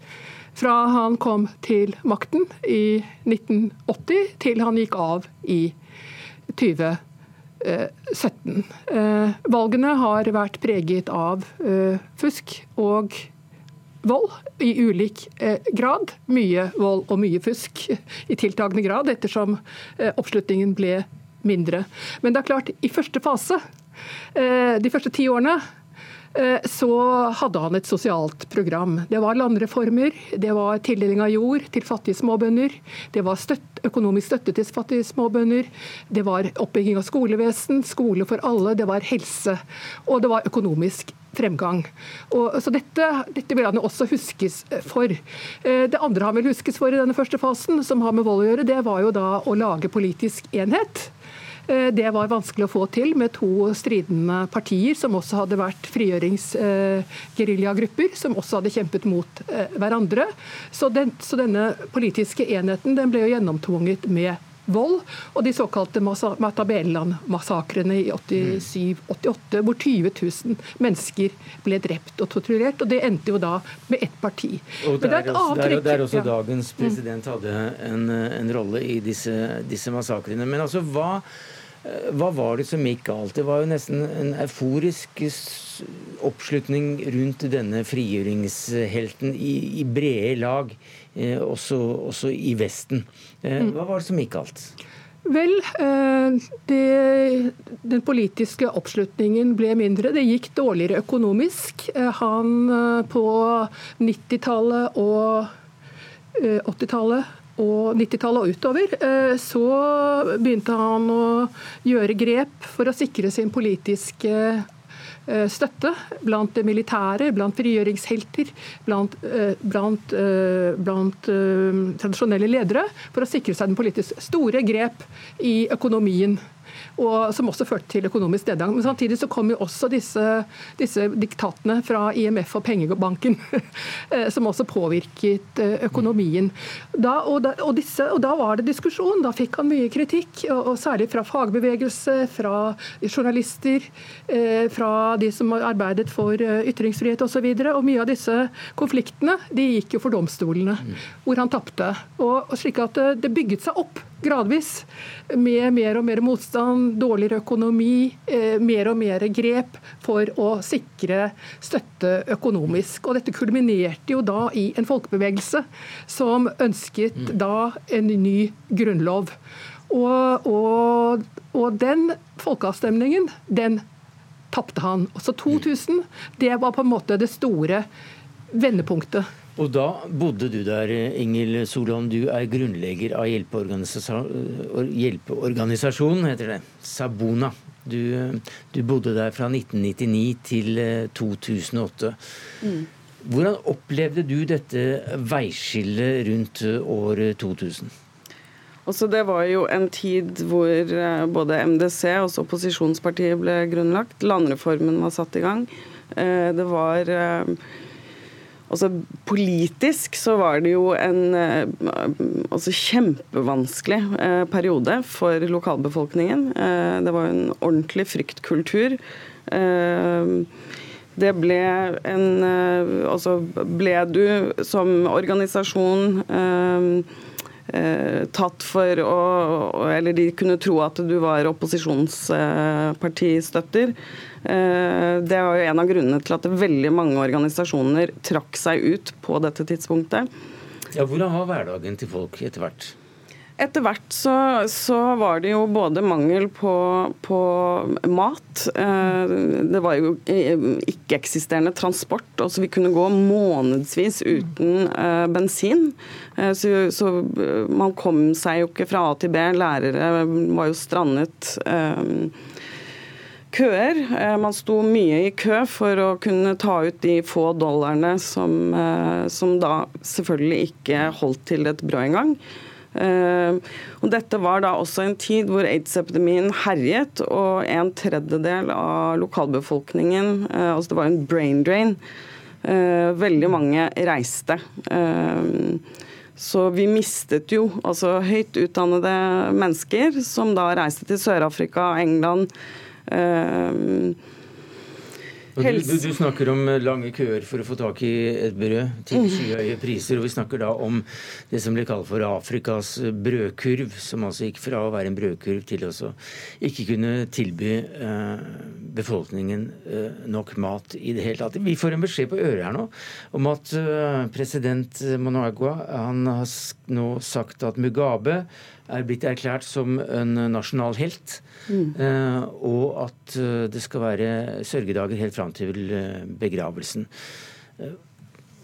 fra han kom til makten i 1980 til han gikk av i 2017. Eh, valgene har vært preget av eh, fusk og vold i ulik eh, grad. Mye vold og mye fusk i tiltagende grad, ettersom oppslutningen ble mindre. Men det er klart, i første fase Eh, de første ti årene eh, så hadde han et sosialt program. Det var landreformer, det var tildeling av jord til fattige småbønder, det var støtt, økonomisk støtte til fattige småbønder, det var oppbygging av skolevesen, skole for alle, det var helse, og det var økonomisk fremgang. Og, så dette, dette, vil han jo også huskes for. Eh, det andre han vil huskes for i denne første fasen, som har med vold å gjøre, det var jo da å lage politisk enhet. Eh, det var vanskelig å få til med to stridende partier, som også hadde vært frigjøringsgeriljagrupper, som også hadde kjempet mot eh, hverandre. Så, den, så denne politiske enheten den ble jo gjennomtvunget med vold, og de såkalte Matabeleland-massakrene i 87-88, hvor 20 000 mennesker ble drept og torturert. og Det endte jo da med ett parti. Og Der, der, der, der også dagens president hadde en, en rolle i disse, disse massakrene. Men altså, hva Hva var det som gikk galt? Det var jo nesten en euforisk oppslutning rundt denne frigjøringshelten i, i brede lag, eh, også, også, i Vesten. Eh, mm. hva var det som gikk galt? Vel, eh, det, den politiske oppslutningen ble mindre. Det gikk dårligere økonomisk. Han på 90-tallet og 80-tallet og 90-tallet og utover, eh, så begynte han å gjøre grep for å sikre sin politiske eh, støtte blant militære, blant frigjøringshelter, blant, eh, blant, blant tradisjonelle ledere, for å sikre seg den politiske store grep i økonomien og som også førte til økonomisk nedgang. Men samtidig så kom jo også disse, disse diktatene fra IMF og pengebanken, <laughs> eh, som også påvirket eh, økonomien. Da, og, da, og, disse, og, da, var det diskusjon. Da fikk han mye kritikk, og, og særlig fra fagbevegelse, fra journalister, eh, fra de som arbeidet for ytringsfrihet osv. Og, så og mye av disse konfliktene de gikk jo for domstolene, hvor han tapte. Og, slik at det bygget seg opp gradvis med mer og mer motstand, dårligere økonomi, eh, mer og mer grep for å sikre støtte økonomisk. Og Dette kulminerte jo da i en folkebevegelse som ønsket mm. da en ny grunnlov. Og, og, og den folkeavstemningen, den tapte han. Så 2000, det var på en måte det store vendepunktet. Og da bodde du der, Ingil Solholm. Du er grunnlegger av hjelpeorganisasjonen, heter det. Sabona. Du, du, bodde der fra 1999 til 2008. Eh, mm. Hvordan opplevde du dette veiskillet rundt år 2000? Også det var jo en tid hvor eh, både MDC, også opposisjonspartiet, ble grunnlagt. Landreformen var satt i gang. Eh, det var Altså, politisk så var det jo en eh, altså, kjempevanskelig eh, periode for lokalbefolkningen. Eh, det var en ordentlig fryktkultur. Eh, det ble en eh, Altså ble du som organisasjon eh, tatt for å Eller de kunne tro at du var opposisjonspartistøtter. Eh, det var jo en av grunnene til at veldig mange organisasjoner trakk seg ut på dette tidspunktet. Ja, Hvordan var hverdagen til folk etter hvert? Etter hvert så, så, var det jo både mangel på, på, mat eh, Det var jo ikke-eksisterende transport. altså Vi kunne gå månedsvis uten eh, bensin. Så, så, man kom seg jo ikke fra A til B. Lærere var jo strandet køer. Eh, man sto mye i kø for å kunne ta ut de få dollarene som, eh, som da selvfølgelig ikke holdt til et brød engang. Uh, og dette var da også en tid hvor aids-epidemien herjet, og en tredjedel av lokalbefolkningen altså Det var en brain drain. Veldig mange reiste. så vi mistet jo altså høyt utdannede mennesker som da reiste til Sør-Afrika, England, Um, du, du, du, snakker om eh, lange køer for å få tak i et brød til mm. skyhøye priser. og Vi snakker da om det som blir kalt for Afrikas brødkurv, som altså gikk fra å være en brødkurv til å ikke kunne tilby eh, befolkningen eh, nok mat i det hele tatt. Vi får en beskjed på øret her nå om at eh, president Monagua han har nå sagt at Mugabe er blitt erklært som en nasjonal helt. Mm. Eh, og at eh, det skal være sørgedager helt fram til eh, begravelsen.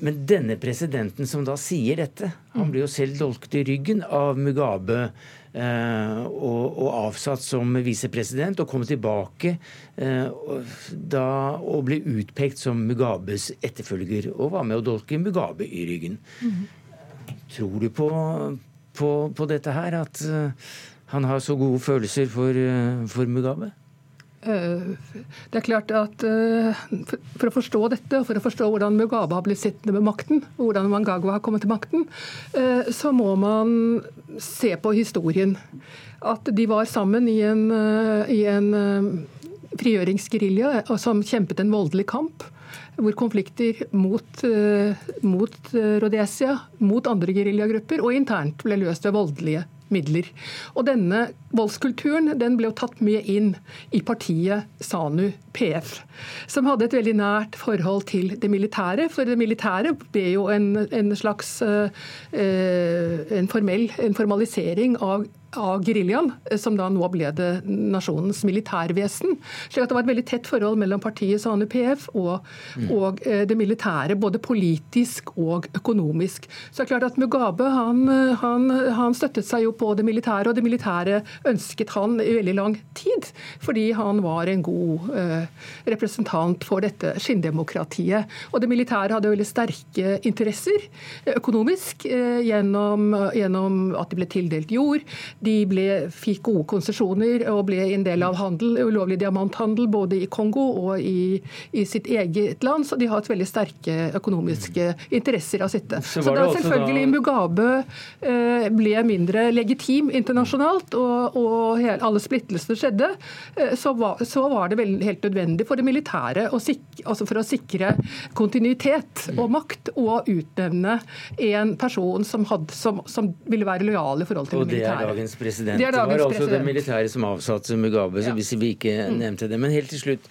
Men denne presidenten som da sier dette, han blir jo selv dolket i ryggen av Mugabe og, og avsatt som visepresident, og kom tilbake da, og ble utpekt som Mugabes etterfølger, og var med å dolke Mugabe i ryggen. Mm. Tror du på, på, på dette her, at han har så gode følelser for, eh, for Mugabe? Eh, det er klart at eh, For å forstå dette, og for å forstå hvordan Mugabe har blitt sittende med makten, og hvordan Mangagwa har kommet til makten, så må man se på historien. At de var sammen i en, i en frigjøringsgerilja som kjempet en voldelig kamp hvor konflikter mot, mot Rhodesia, mot andre geriljagrupper og internt ble løst ved voldelige midler. Og denne voldskulturen den ble jo tatt med inn i partiet SANU PF, som hadde et veldig nært forhold til det militære. For det militære ble jo en, en slags uh, en, formell, en formalisering av av geriljaen, som da nå ble det nasjonens militærvesen. slik at det var et veldig tett forhold mellom partiet SANU PF og, mm. og, eh, det militære, både politisk og økonomisk. Så det er klart at Mugabe han, han, han, støttet seg jo på det militære, og det militære ønsket han i veldig lang tid, fordi han var en god eh, representant for dette skinndemokratiet. Og det militære hadde veldig sterke interesser økonomisk eh, gjennom, gjennom at de ble tildelt jord de ble, fikk gode konsesjoner og ble en del av handel, ulovlig diamanthandel både i Kongo og i, i, sitt eget land. Så de har et veldig sterke økonomiske interesser av sitte. Så, så da selvfølgelig Mugabe eh, ble mindre legitim internasjonalt, og, og alle splittelsene skjedde, eh, så, var, så, var, det vel, helt nødvendig for det militære å sikre, altså for å sikre kontinuitet og makt og utnevne en person som, hadde, som, som ville være lojal i forhold til det militære president. Det, dagens det var også det militære som avsatte Mugabe, ja. hvis vi ikke mm. nevnte det. Men helt til slutt.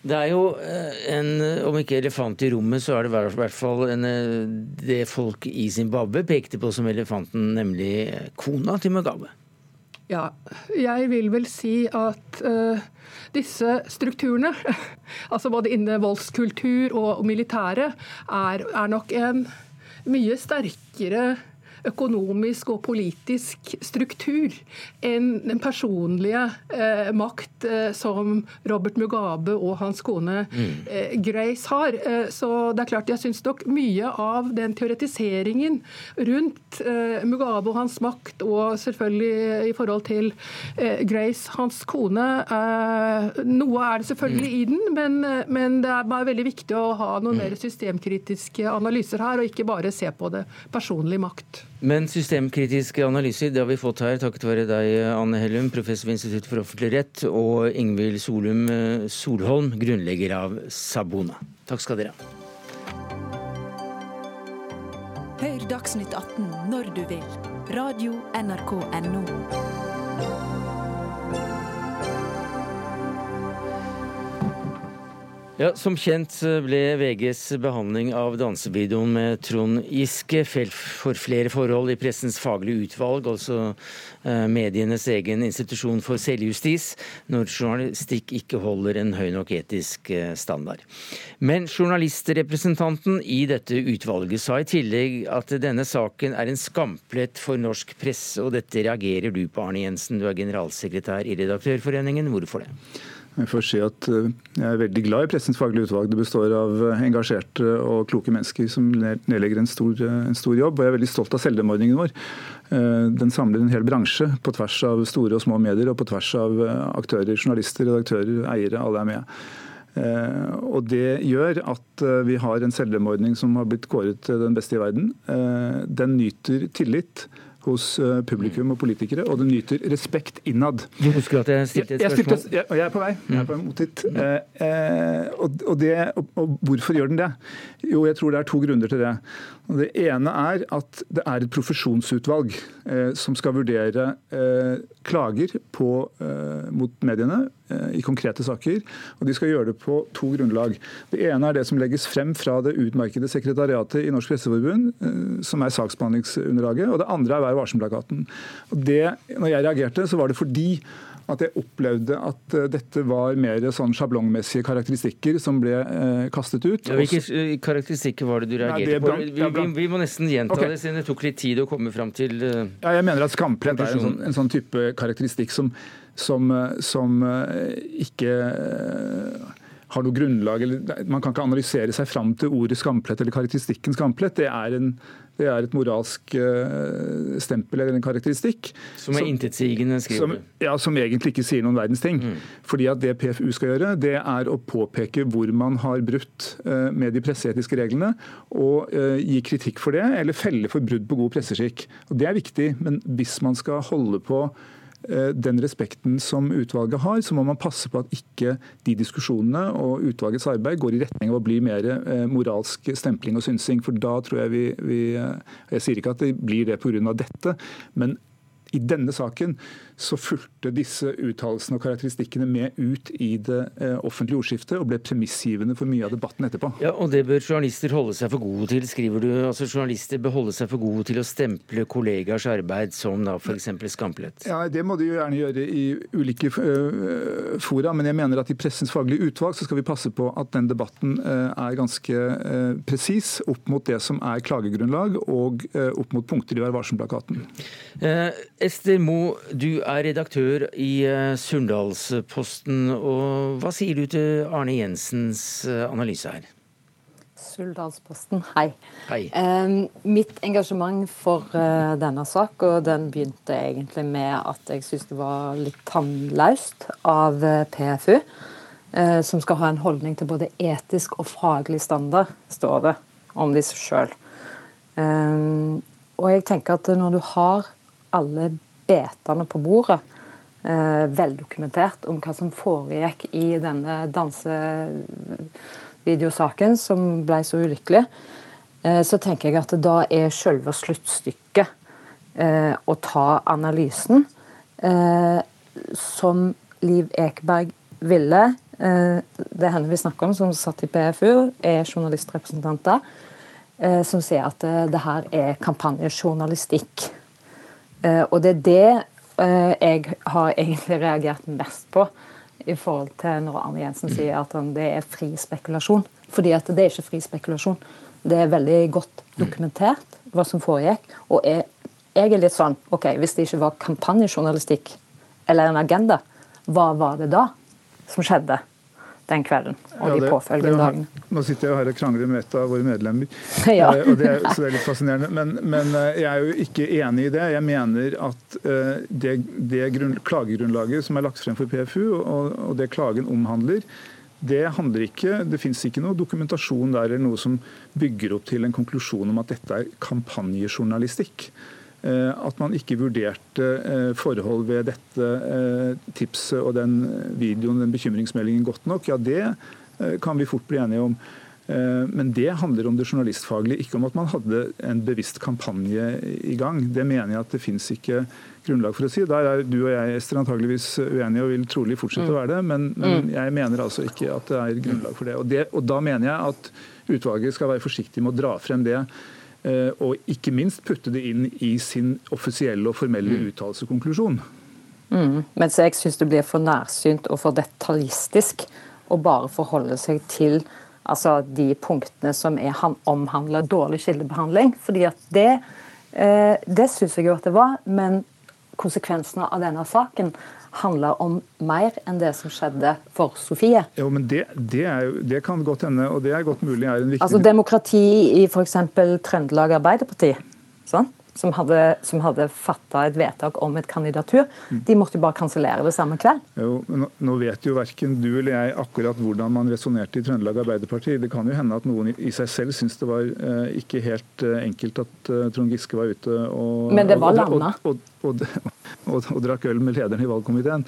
Det er jo eh, en, om ikke elefant i rommet, så er det i hvert fall en, eh, det folk i Zimbabwe pekte på som elefanten, nemlig kona til Mugabe. Ja, jeg vil vel si at uh, disse strukturene, <laughs> altså både innen voldskultur og militære, er, er nok en mye sterkere økonomisk og politisk struktur enn den personlige eh, makt eh, som Robert Mugabe og hans kone mm. eh, Grace har. Eh, så det er klart jeg syns nok mye av den teoretiseringen rundt eh, Mugabe og hans makt, og selvfølgelig i forhold til eh, Grace, hans kone Noe er det selvfølgelig mm. i den, men, men, det er bare veldig viktig å ha noen mm. mer systemkritiske analyser her, og ikke bare se på det personlige makt. Men systemkritiske analyser det har vi fått her takket være deg, Anne Hellum, professor ved Institutt for offentlig rett, og Ingvild Solum eh, Solholm, grunnlegger av Sabona. Takk skal dere ha. Hør Dagsnytt 18 når du vil. Radio NRK Radio.nrk.no. Ja, Som kjent ble VGs behandling av dansevideoen med Trond Giske felt for flere forhold i Pressens faglige utvalg, altså eh, medienes egen institusjon for selvjustis, når journalistikk ikke holder en høy nok etisk eh, standard. Men journalistrepresentanten i dette utvalget sa i tillegg at denne saken er en skamplett for norsk presse, og dette reagerer du på, Arne Jensen. Du er generalsekretær i Redaktørforeningen. Hvorfor det? Jeg får si at eh, jeg er veldig glad i Pressens faglige utvalg. Det består av eh, engasjerte og kloke mennesker som nedlegger en stor, eh, en stor jobb. Og jeg er veldig stolt av selvdemordningen vår. Den samler en hel bransje på tvers av store og små medier, og på tvers av aktører, journalister, redaktører, eiere. Alle er med. Og Det gjør at vi har en selvdemordning som har blitt kåret til den beste i verden. Den nyter tillit hos eh, publikum og politikere, og det nyter respekt innad. Du husker at jeg stilte et spørsmål? Jeg, stilte, jeg, er på vei. Jeg er på vei mot dit. Mm. Eh, eh, og, og, det, og, og, hvorfor gjør den det? Jo, jeg tror det er to grunner til det. Det ene er at det er et profesjonsutvalg eh, som skal vurdere eh, klager på, eh, mot mediene i konkrete saker. og De skal gjøre det på to grunnlag. Det ene er det som legges frem fra det utmerkede sekretariatet i Norsk Presseforbund, som er saksbehandlingsunderlaget. Og det andre er Vær varsom-plakaten. Når jeg reagerte, så var det fordi at jeg opplevde at uh, dette var mer sånn sjablongmessige karakteristikker som ble eh, kastet ut. Ja, hvilke eh, karakteristikker var det du reagerte ja, det på? Vi, vi, vi, må nesten gjenta okay. det, siden det tok litt tid å komme fram til uh, Ja, Jeg mener at skamplett er en sånn, en sånn, type karakteristikk som, som, som ikke har noe grunnlag, eller Man kan ikke analysere seg fram til ordet skamplett eller karakteristikken skamplett. Det er, en, det er et moralsk uh, stempel eller en karakteristikk. Som er intetsigende, skriver du? Ja, som egentlig ikke sier noen verdens ting. Mm. Fordi at Det PFU skal gjøre, det er å påpeke hvor man har brutt uh, med de presseetiske reglene, og uh, gi kritikk for det, eller felle for brudd på god presseskikk. Og Det er viktig, men hvis man skal holde på Eh, den respekten som utvalget har, så må man passe på at ikke de diskusjonene og utvalgets arbeid går i retning av å bli mer eh, moralsk stempling og synsing. For da tror jeg vi, vi eh, Jeg sier ikke at det blir det pga. dette, men i denne saken så fulgte disse uttalelsene og karakteristikkene med ut i det eh, offentlige ordskiftet og ble premissgivende for mye av debatten etterpå. Ja, og Det bør journalister holde seg for gode til, skriver du. Altså Journalister bør holde seg for gode til å stemple kollegers arbeid som da f.eks. skamplett. Ja, Det må de jo gjerne gjøre i ulike uh, fora, men jeg mener at i Pressens faglige utvalg så skal vi passe på at den debatten uh, er ganske presis opp mot det som er klagegrunnlag og opp mot punkter i Vær varsom-plakaten. Ester Mo, du er redaktør i eh, Sunndalsposten. og Hva sier du til Arne Jensens eh, analyse her? Suldalsposten, hei. hei. Eh, mitt engasjement for eh, denne sak, og den begynte egentlig med at jeg syns det var litt tannløst av uh, PFU, uh, som skal ha en holdning til både etisk og faglig standard, står det om de sjøl. og jeg tenker at når du har alle betene på bordet, eh, veldokumentert om hva som foregikk i denne dansevideosaken, som ble så ulykkelig, eh, så tenker jeg at da er selve sluttstykket eh, å ta analysen eh, som Liv Ekeberg ville. Eh, det er henne vi snakker om, som satt i PFU, er journalistrepresentanter, eh, som sier at det her er kampanjejournalistikk. Eh, og det er det eh, jeg har egentlig reagert mest på i forhold til når Arne Jensen sier at det er fri spekulasjon. Fordi at det er ikke fri spekulasjon. Det er veldig godt dokumentert hva som foregikk. Og jeg, jeg er litt sånn OK, hvis det ikke var kampanjejournalistikk eller en agenda, hva var det da som skjedde? Den kvelden og ja, det, de påfølgende dagene. Nå sitter jeg her og krangler med et av våre medlemmer, <laughs> ja. Eh, det så det er litt fascinerende. Men, men, eh, jeg er jo ikke enig i det. Jeg mener at uh, det, det grunn, klagegrunnlaget som er lagt frem for PFU, og, og det klagen omhandler, det handler ikke, det fins ikke noe dokumentasjon der eller noe som bygger opp til en konklusjon om at dette er kampanjejournalistikk. Eh, at man ikke vurderte eh, forhold ved dette eh, tipset og den videoen, den bekymringsmeldingen godt nok, ja det kan vi fort bli enige om. Men det handler om det journalistfaglige, ikke om at man hadde en bevisst kampanje i gang. Det mener jeg at det fins ikke grunnlag for å si. Der er du og jeg Esther, antageligvis uenige og vil trolig fortsette å være det, men, men, mm. jeg mener altså ikke at det er grunnlag for det. Og, det. og da mener jeg at utvalget skal være forsiktig med å dra frem det og ikke minst putte det inn i sin offisielle og formelle mm. uttalelse. Mm. Mens jeg syns det blir for nærsynt og for detaljistisk å bare forholde seg til altså, de punktene som er, omhandler dårlig kildebehandling. fordi at det, eh, det syns jeg jo at det var, men konsekvensene av denne saken handler om mer enn det som skjedde for Sofie. Jo, men Det, det, jo, det kan godt hende, og det er godt mulig er en viktig Altså Demokrati i f.eks. Trøndelag Arbeiderparti. Sånn? Som hadde, som hadde fatta et vedtak om et kandidatur. Mm. De måtte jo bare kansellere det samme kveld. Jo, men Nå vet jo verken du eller jeg akkurat hvordan man resonnerte i Trøndelag Arbeiderparti. Det kan jo hende at noen i seg selv syns det var eh, ikke helt eh, enkelt at eh, Trond Giske var ute og, men det var landa. Og, og, og, og, drakk øl med lederen i valgkomiteen.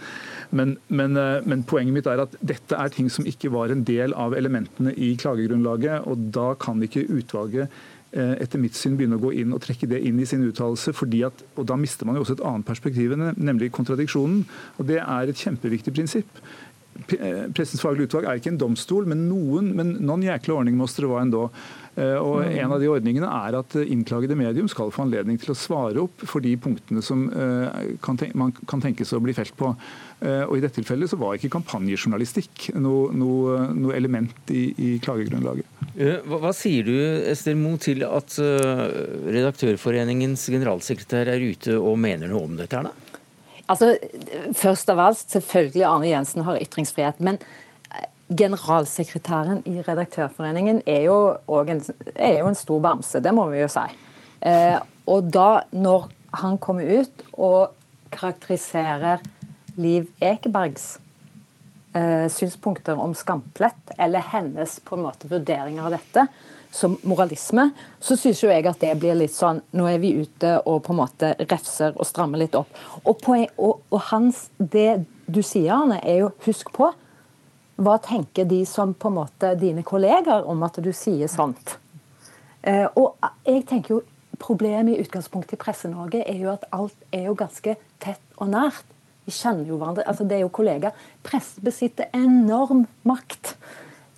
Men, men, eh, men, poenget mitt er at dette er ting som ikke var en del av elementene i klagegrunnlaget. og Da kan ikke utvalget etter mitt syn begynne å gå inn og trekke det inn i sin uttalelse. og Da mister man jo også et annet perspektiv, nemlig kontradiksjonen. og Det er et kjempeviktig prinsipp. Eh, Pressens faglige utvalg er ikke en domstol, men noen, men noen jækla ordning må det være. Eh, og mm. En av de ordningene er at innklagede medium skal få anledning til å svare opp for de punktene som man kan tenkes å bli felt på. Og I dette tilfellet så var ikke kampanjejournalistikk noe, noe, noe element i, i klagegrunnlaget. Hva, hva, sier du Ester Mo, til at Redaktørforeningens generalsekretær er ute og mener noe om dette? her da? Altså, Først av alt, selvfølgelig Arne Jensen har ytringsfrihet. Men eh, generalsekretæren i Redaktørforeningen er jo, en, er jo en stor bamse, det må vi jo si. Eh, og da, når han kommer ut og karakteriserer Liv Ekebergs eh, synspunkter om skamplett, eller hennes på en måte vurderinger av dette, som moralisme, så syns jo jeg at det blir litt sånn Nå er vi ute og på en måte refser og strammer litt opp. Og, poen, og, og hans, det du sier, Arne, er jo husk på hva tenker de som på en måte dine kolleger om at du sier sånt? Eh, og jeg tenker jo problemet i utgangspunktet i Presse-Norge er jo at alt er jo ganske tett og nært. Vi kjenner jo hverandre. altså Det er jo kollegaer. Pressen besitter enorm makt.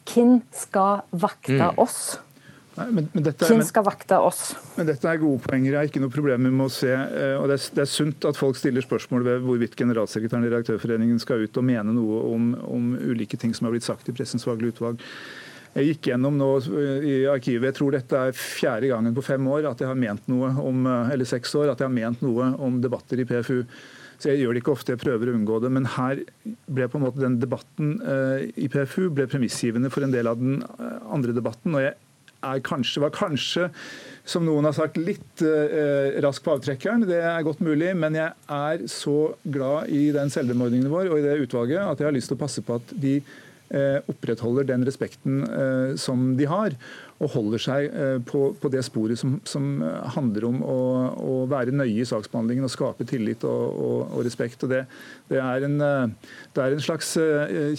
Hvem skal vakte oss? mm. Nei, men, men dette, Hvem skal vakte oss? Men Dette er gode poenger. Jeg har ikke noe problem med å se. Eh, og det er, det er, sunt at folk stiller spørsmål ved hvorvidt generalsekretæren i Redaktørforeningen skal ut og mene noe om, om ulike ting som har blitt sagt i Pressens faglige utvalg. Jeg gikk gjennom nå eh, i arkivet, jeg tror dette er fjerde gangen på fem år at jeg har ment noe om, eh, eller seks år, at jeg har ment noe om debatter i PFU. Så Jeg gjør det ikke ofte, jeg prøver å unngå det. Men her ble på en måte den debatten i PFU ble premissgivende for en del av den andre debatten. og jeg kanskje, var kanskje, som noen har sagt, litt eh, rask på avtrekkeren. Det er godt mulig. Men jeg er så glad i den celledemordningen vår og i det utvalget at jeg har lyst til å passe på at de opprettholder den respekten eh, som de har, og holder seg eh, på, på det sporet som, som handler om å, å, være nøye i saksbehandlingen og skape tillit og, og, og respekt. Og det, det, er en, det, er en, slags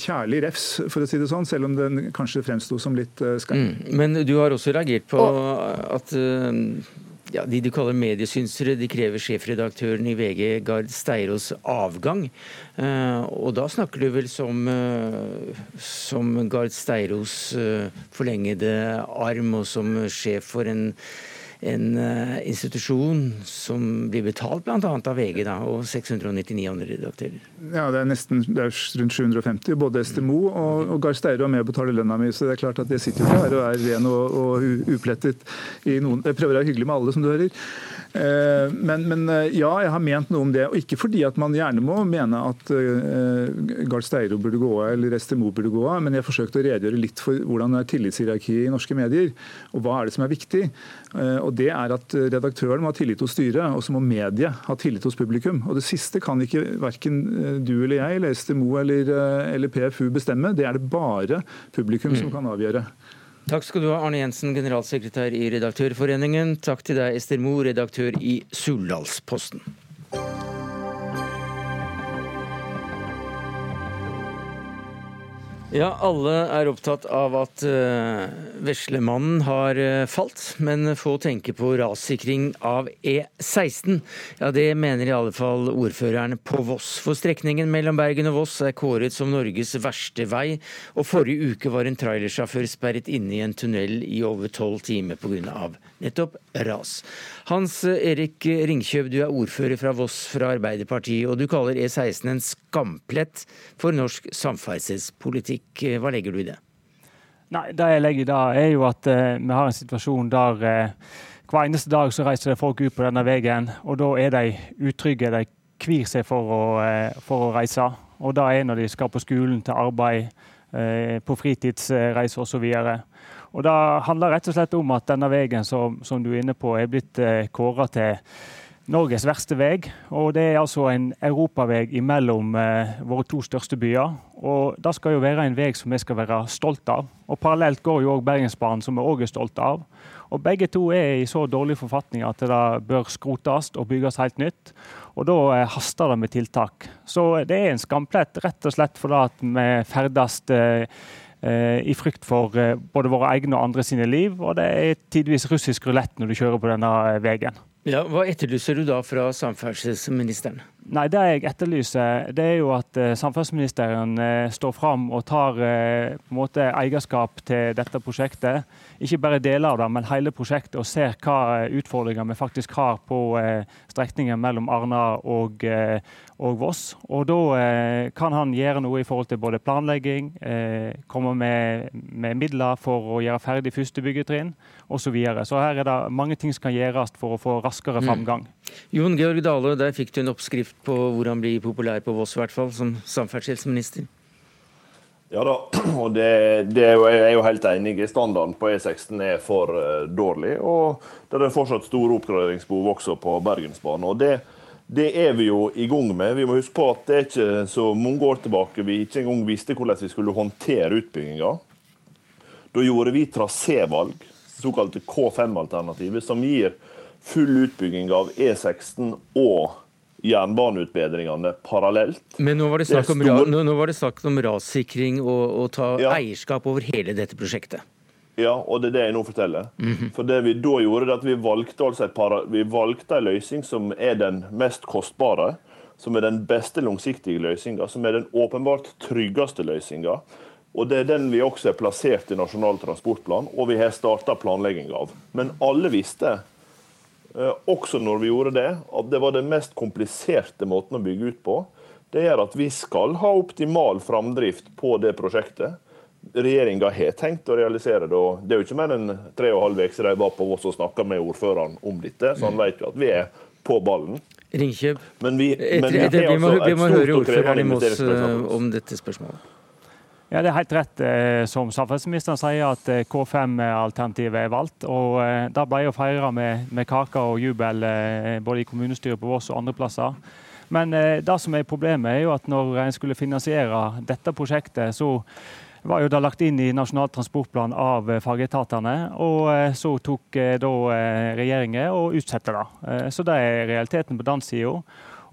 kjærlig refs, for å si det sånn, selv om den kanskje fremsto som litt skarp. Mm, men du har også reagert på at ja, de du kaller mediesynsere, de krever sjefredaktøren i VG, Gard Steiros, avgang. Uh, og da snakker du vel som, uh, som Gard Steiros uh, forlengede arm og som sjef for en en uh, institusjon som blir betalt bl.a. av VG da, og 699 andre redaktører. Ja, det er nesten det er rundt 750. Både Estemo og, og Gahr Steire er med å betale lønna mi. Så det er klart at jeg sitter jo her og er ren og, og uplettet i noen Jeg prøver å være hyggelig med alle, som du hører. Eh, men, men, eh, ja, jeg har ment noe om det. og Ikke fordi at man gjerne må mene at uh, Gard Steiro burde gå av eller Estemo burde gå av, men jeg forsøkte å redegjøre litt for hvordan er tillitshierarkiet i norske medier, og hva er det som er viktig. Uh, og det er at Redaktøren må ha tillit hos styret, og så må mediet ha tillit hos publikum. Og Det siste kan ikke verken du eller jeg eller Estemo eller, eller PFU bestemme, det er det bare publikum mm. som kan avgjøre. Takk skal du ha, Arne Jensen, generalsekretær i Redaktørforeningen. Takk til deg, Ester Moe, redaktør i Suldalsposten. Ja, alle er opptatt av at uh, Veslemannen har uh, falt, men få tenker på rassikring av E16. Ja, Det mener i alle fall ordføreren på Voss. For strekningen mellom Bergen og Voss er kåret som Norges verste vei, og forrige uke var en trailersjåfør sperret inne i en tunnel i over tolv timer pga. Nettopp ras. Hans Erik Ringkjøb, du er ordfører fra Voss fra Arbeiderpartiet, og du kaller E16 en skamplett for norsk samferdselspolitikk. Hva legger du i det? Nei, Det jeg legger i det, er jo at uh, vi har en situasjon der uh, hver eneste dag så reiser det folk ut på denne veien, og da er de utrygge. De kvir seg for å, uh, for å reise. Og det er når de skal på skolen, til arbeid, på fritidsreise osv. Og Det handler rett og slett om at denne veien som, som du er inne på, er blitt eh, kåra til Norges verste vei. Og det er altså en europavei mellom eh, våre to største byer. Og det skal jo være en vei som vi skal være stolt av. Og Parallelt går jo òg Bergensbanen, som vi òg er stolte av. Og Begge to er i så dårlig forfatning at det bør skrotes og bygges helt nytt. Og da eh, haster det med tiltak. Så det er en skamplett rett og slett fordi vi ferdes Eh, i frykt for eh, både våre egne og andre sine liv. Og det er tidvis russisk rulett når du kjører på denne eh, veien. Ja, hva etterlyser du da fra samferdselsministeren? Nei, Det jeg etterlyser, det er jo at samferdselsministeren står fram og tar på en måte eierskap til dette prosjektet. Ikke bare deler av det, men hele prosjektet, og ser hva utfordringer vi faktisk har på strekningen mellom Arna og, og Voss. Og Da kan han gjøre noe i forhold til både planlegging, komme med, med, midler for å gjøre ferdig første byggetrinn osv. Så, videre. så her er det mange ting som kan gjøres for å få raskere mm. framgang. Mm. Jon Georg Dale, der fikk du en oppskrift på hvordan han blir populær på Voss, i hvert fall, som samferdselsminister? Ja da, <clears throat> og det, det er jo, jeg er jo helt enig. i Standarden på E16 er for uh, dårlig. Og det er fortsatt store oppgraderingsbehov også på Bergensbanen. og det, det er vi jo i gang med. Vi må huske på at det er ikke så mange år tilbake vi ikke engang visste hvordan vi skulle håndtere utbygginga. Da gjorde vi trasévalg, såkalte K5-alternativet, som gir full utbygging av E16 og jernbaneutbedringene parallelt. Men nå var det snakk om, nå, nå var det snakk om rassikring og å ta ja. eierskap over hele dette prosjektet. Ja, og det er det jeg nå forteller. Mhm. For det vi da gjorde, det at vi valgte altså para, vi valgte en løsning som er den mest kostbare, som er den beste langsiktige løsninga, som er den åpenbart tryggeste løsninga. Og det er den vi også er plassert i Nasjonal transportplan, og vi har starta planlegging av. Men alle visste, eh, også når vi gjorde det, at det var den mest kompliserte måten å bygge ut på. Det gjør at vi skal ha optimal framdrift på det prosjektet. Regjeringa har tenkt å realisere det. og Det er jo ikke mer enn tre og en halv uke siden jeg var på Voss og snakka med ordføreren om dette, så han vet jo at vi er på ballen. Ringkjøp. Men vi, men vi vi må, altså vi må høre ordføreren i Moss eh, om dette spørsmålet. Ja, Det er helt rett eh, som samferdselsministeren sier, at eh, K5-alternativet er valgt. og da Det ble jo feira med, med kake og jubel både i kommunestyret på Voss og andre plasser. Men det som er problemet, er jo at når en skulle finansiere dette prosjektet, så var jo da lagt inn i Nasjonal transportplan av eh, fagetatene. Og eh, så tok eh, da regjeringen og utsatte det. Så det er realiteten på den sida.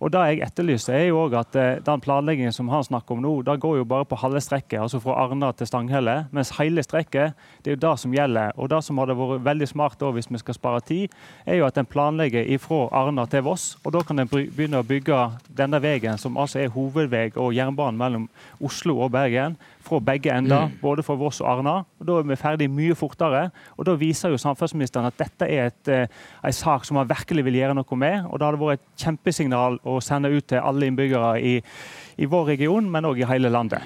Og det jeg etterlyser er jo òg at Den planleggingen som han snakker om nå, det går jo bare på halve strekket, altså fra Arna til Stanghelle. Mens hele strekket det er jo det som gjelder. Og det som hadde vært veldig smart da, hvis vi skal spare tid, er jo at en planlegger ifra Arna til Voss. Og da kan en begynne å bygge denne veien, som altså er hovedvei og jernbane mellom Oslo og Bergen, fra begge ender, Mm. både for Voss og Arna. Og Da er vi ferdig mye fortere. Og Da viser jo samferdselsministeren at dette er et, eh, en sak som han virkelig vil gjøre noe med. Og Det hadde vært et kjempesignal å sende ut til alle innbyggere i, i vår region, men òg i hele landet.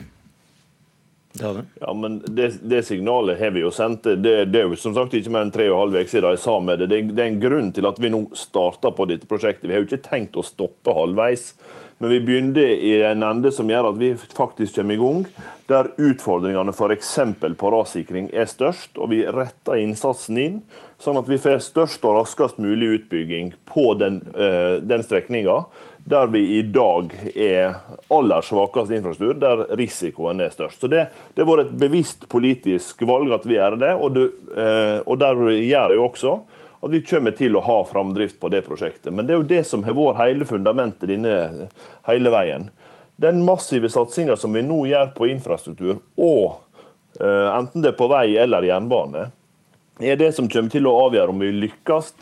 Ja, men det, det signalet har vi jo sendt. Det, det er jo som sagt ikke mer enn tre og en halv uke siden jeg sa med det. det. Det er en grunn til at vi nå starter på dette prosjektet. Vi har jo ikke tenkt å stoppe halvveis. Men vi begynner i en ende som gjør at vi faktisk kommer i gang, der utfordringene f.eks. på rassikring er størst, og vi retter innsatsen inn, sånn at vi får størst og raskest mulig utbygging på den, den strekninga der vi i dag er aller svakest infrastruktur, der risikoen er størst. Så Det, det har vært et bevisst politisk valg at vi gjør det, og, det, eh, og der gjør det jo også at vi kommer til å ha framdrift på det prosjektet. Men det er jo det som har vært hele fundamentet denne hele veien. Den massive satsinga som vi nå gjør på infrastruktur, og eh, enten det er på vei eller jernbane, er det som kommer til å avgjøre om vi lykkes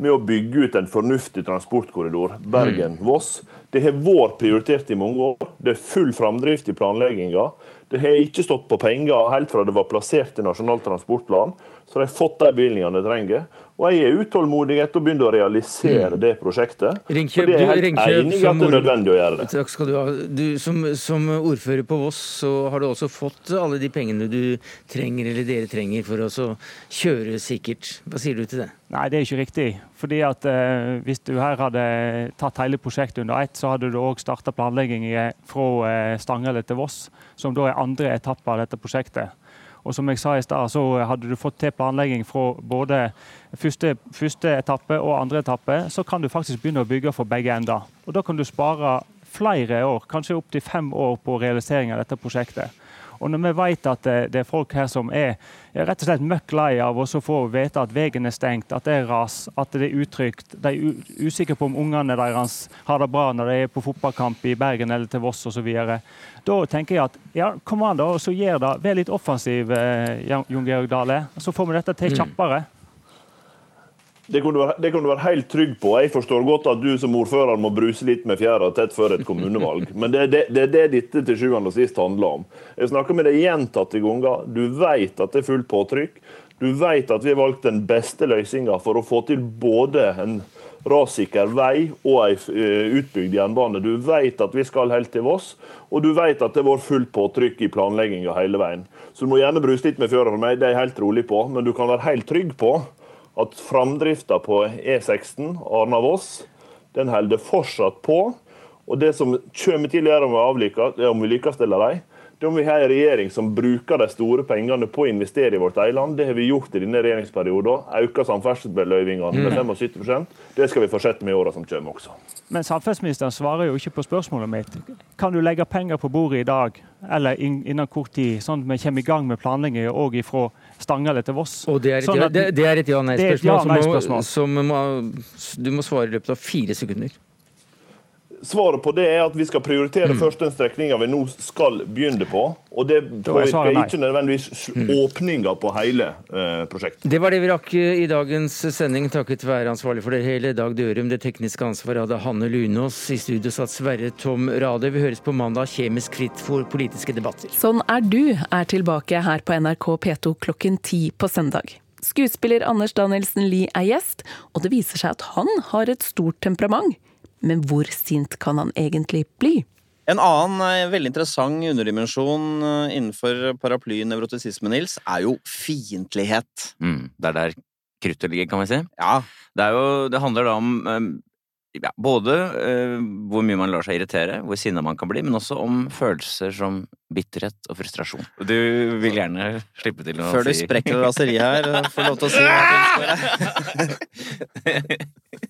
med å bygge ut en fornuftig transportkorridor Bergen-Voss. Det har vært prioritert i mange år. Det er full framdrift i planlegginga. Det har ikke stått på penger helt fra det var plassert i Nasjonal transportplan. Så de har fått de bevilgningene de trenger. Og jeg er utålmodig etter å begynne å realisere det prosjektet. Ringkjøp, For det er du- helt Ringkjøp enig at det er nødvendig å gjøre det. Takk skal du ha. Du, som, som ordfører på Voss så har du også fått alle de pengene du trenger, eller dere trenger, for å kjøre sikkert. Hva sier du til det? Nei, det er ikke riktig. Fordi at eh, Hvis du her hadde tatt hele prosjektet under ett, så hadde du òg starta planlegging fra eh, Stanghelle til Voss, som da er andre etappe av dette prosjektet. Og som jeg sa i stad, så hadde du fått til planlegging fra både første, første etappe og andre etappe, så kan du faktisk begynne å bygge for begge ender. Og da kan du spare flere år, kanskje opptil fem år på realisering av dette prosjektet. Og når vi vet at det, det er folk her som er, rett og slett møkk lei av å så få vite at veien er stengt, at det er ras, at det er utrygt, de er usikre på om ungene deres har det bra når de er på fotballkamp i Bergen eller til Voss osv. Da tenker jeg at ja, kom an da, og så gjør det. Vær litt offensiv, eh, Jon Georg Dale. Så får vi dette til Mm. Det kan, du være, det kan du være helt trygg på. Jeg forstår godt at du som ordfører må bruse litt med fjæra tett før et kommunevalg. <laughs> Men det er det, det, det dette til sjuende og sist handler om. Jeg snakker med deg gjentatte ganger. Du vet at det er fullt påtrykk. Du vet at vi har valgt den beste løsninga for å få til både en rassikker vei og ei eh, utbygd jernbane. Du vet at vi skal helt til Voss, og du vet at det har vært fullt påtrykk i planlegginga hele veien. Så du må gjerne bruse litt med fjøra for meg, det er jeg helt rolig på, men du kan være helt trygg på at framdrifta på E16 Arna-Voss den holder fortsatt på. Og det som kommer til å gjøre om vi, avlykkes, om vi lykkes eller ei, det er om vi har en regjering som bruker de store pengene på å investere i vårt eget land. Det har vi gjort i denne regjeringsperioden. Øker samferdselsbevilgningene med 75% Det skal vi fortsette med i åra som kommer også. Men samferdselsministeren svarer jo ikke på spørsmålet mitt. Kan du legge penger på bordet i dag eller innen kort tid, sånn at vi kommer i gang med planlegging òg fra Stanghelle til Voss? Og det er et, Sånn ja, at- det, det er et et ja-nei-spørsmål ja-nei-spørsmål. som, må- som må, du må svare i løpet av fire sekunder. Svaret på det er at vi skal prioritere Mm. først den strekninga vi nå skal begynne på. Og det påvirker ikke nødvendigvis åpninga på hele eh, prosjektet. Det var det vi rakk i dagens sending, takket være ansvarlig for det hele, Dag Dørum. Det tekniske ansvaret hadde Hanne Lunås. I studio satt Sverre Tom Rade. Vi høres på mandag kjemisk fritt for politiske debatter. Sånn er du er tilbake her på NRK P2 klokken ti på søndag. Skuespiller Anders Danielsen Lie er gjest, og det viser seg at han har et stort temperament. Men hvor sint kan han egentlig bli? En annen eh, veldig interessant underdimensjon eh, innenfor paraplynevrotisisme, Nils, er jo fiendtlighet. Mm, det er der kruttet ligger, kan vi si. Ja. Det, jo, det handler da om um, ja, både uh, hvor mye man lar seg irritere, hvor sinna man kan bli, men også om følelser som bitterhet og frustrasjon. Du vil gjerne slippe til å Før si Før du sprekker raseriet her, får lov til å si hva du ønsker deg. <laughs> <laughs>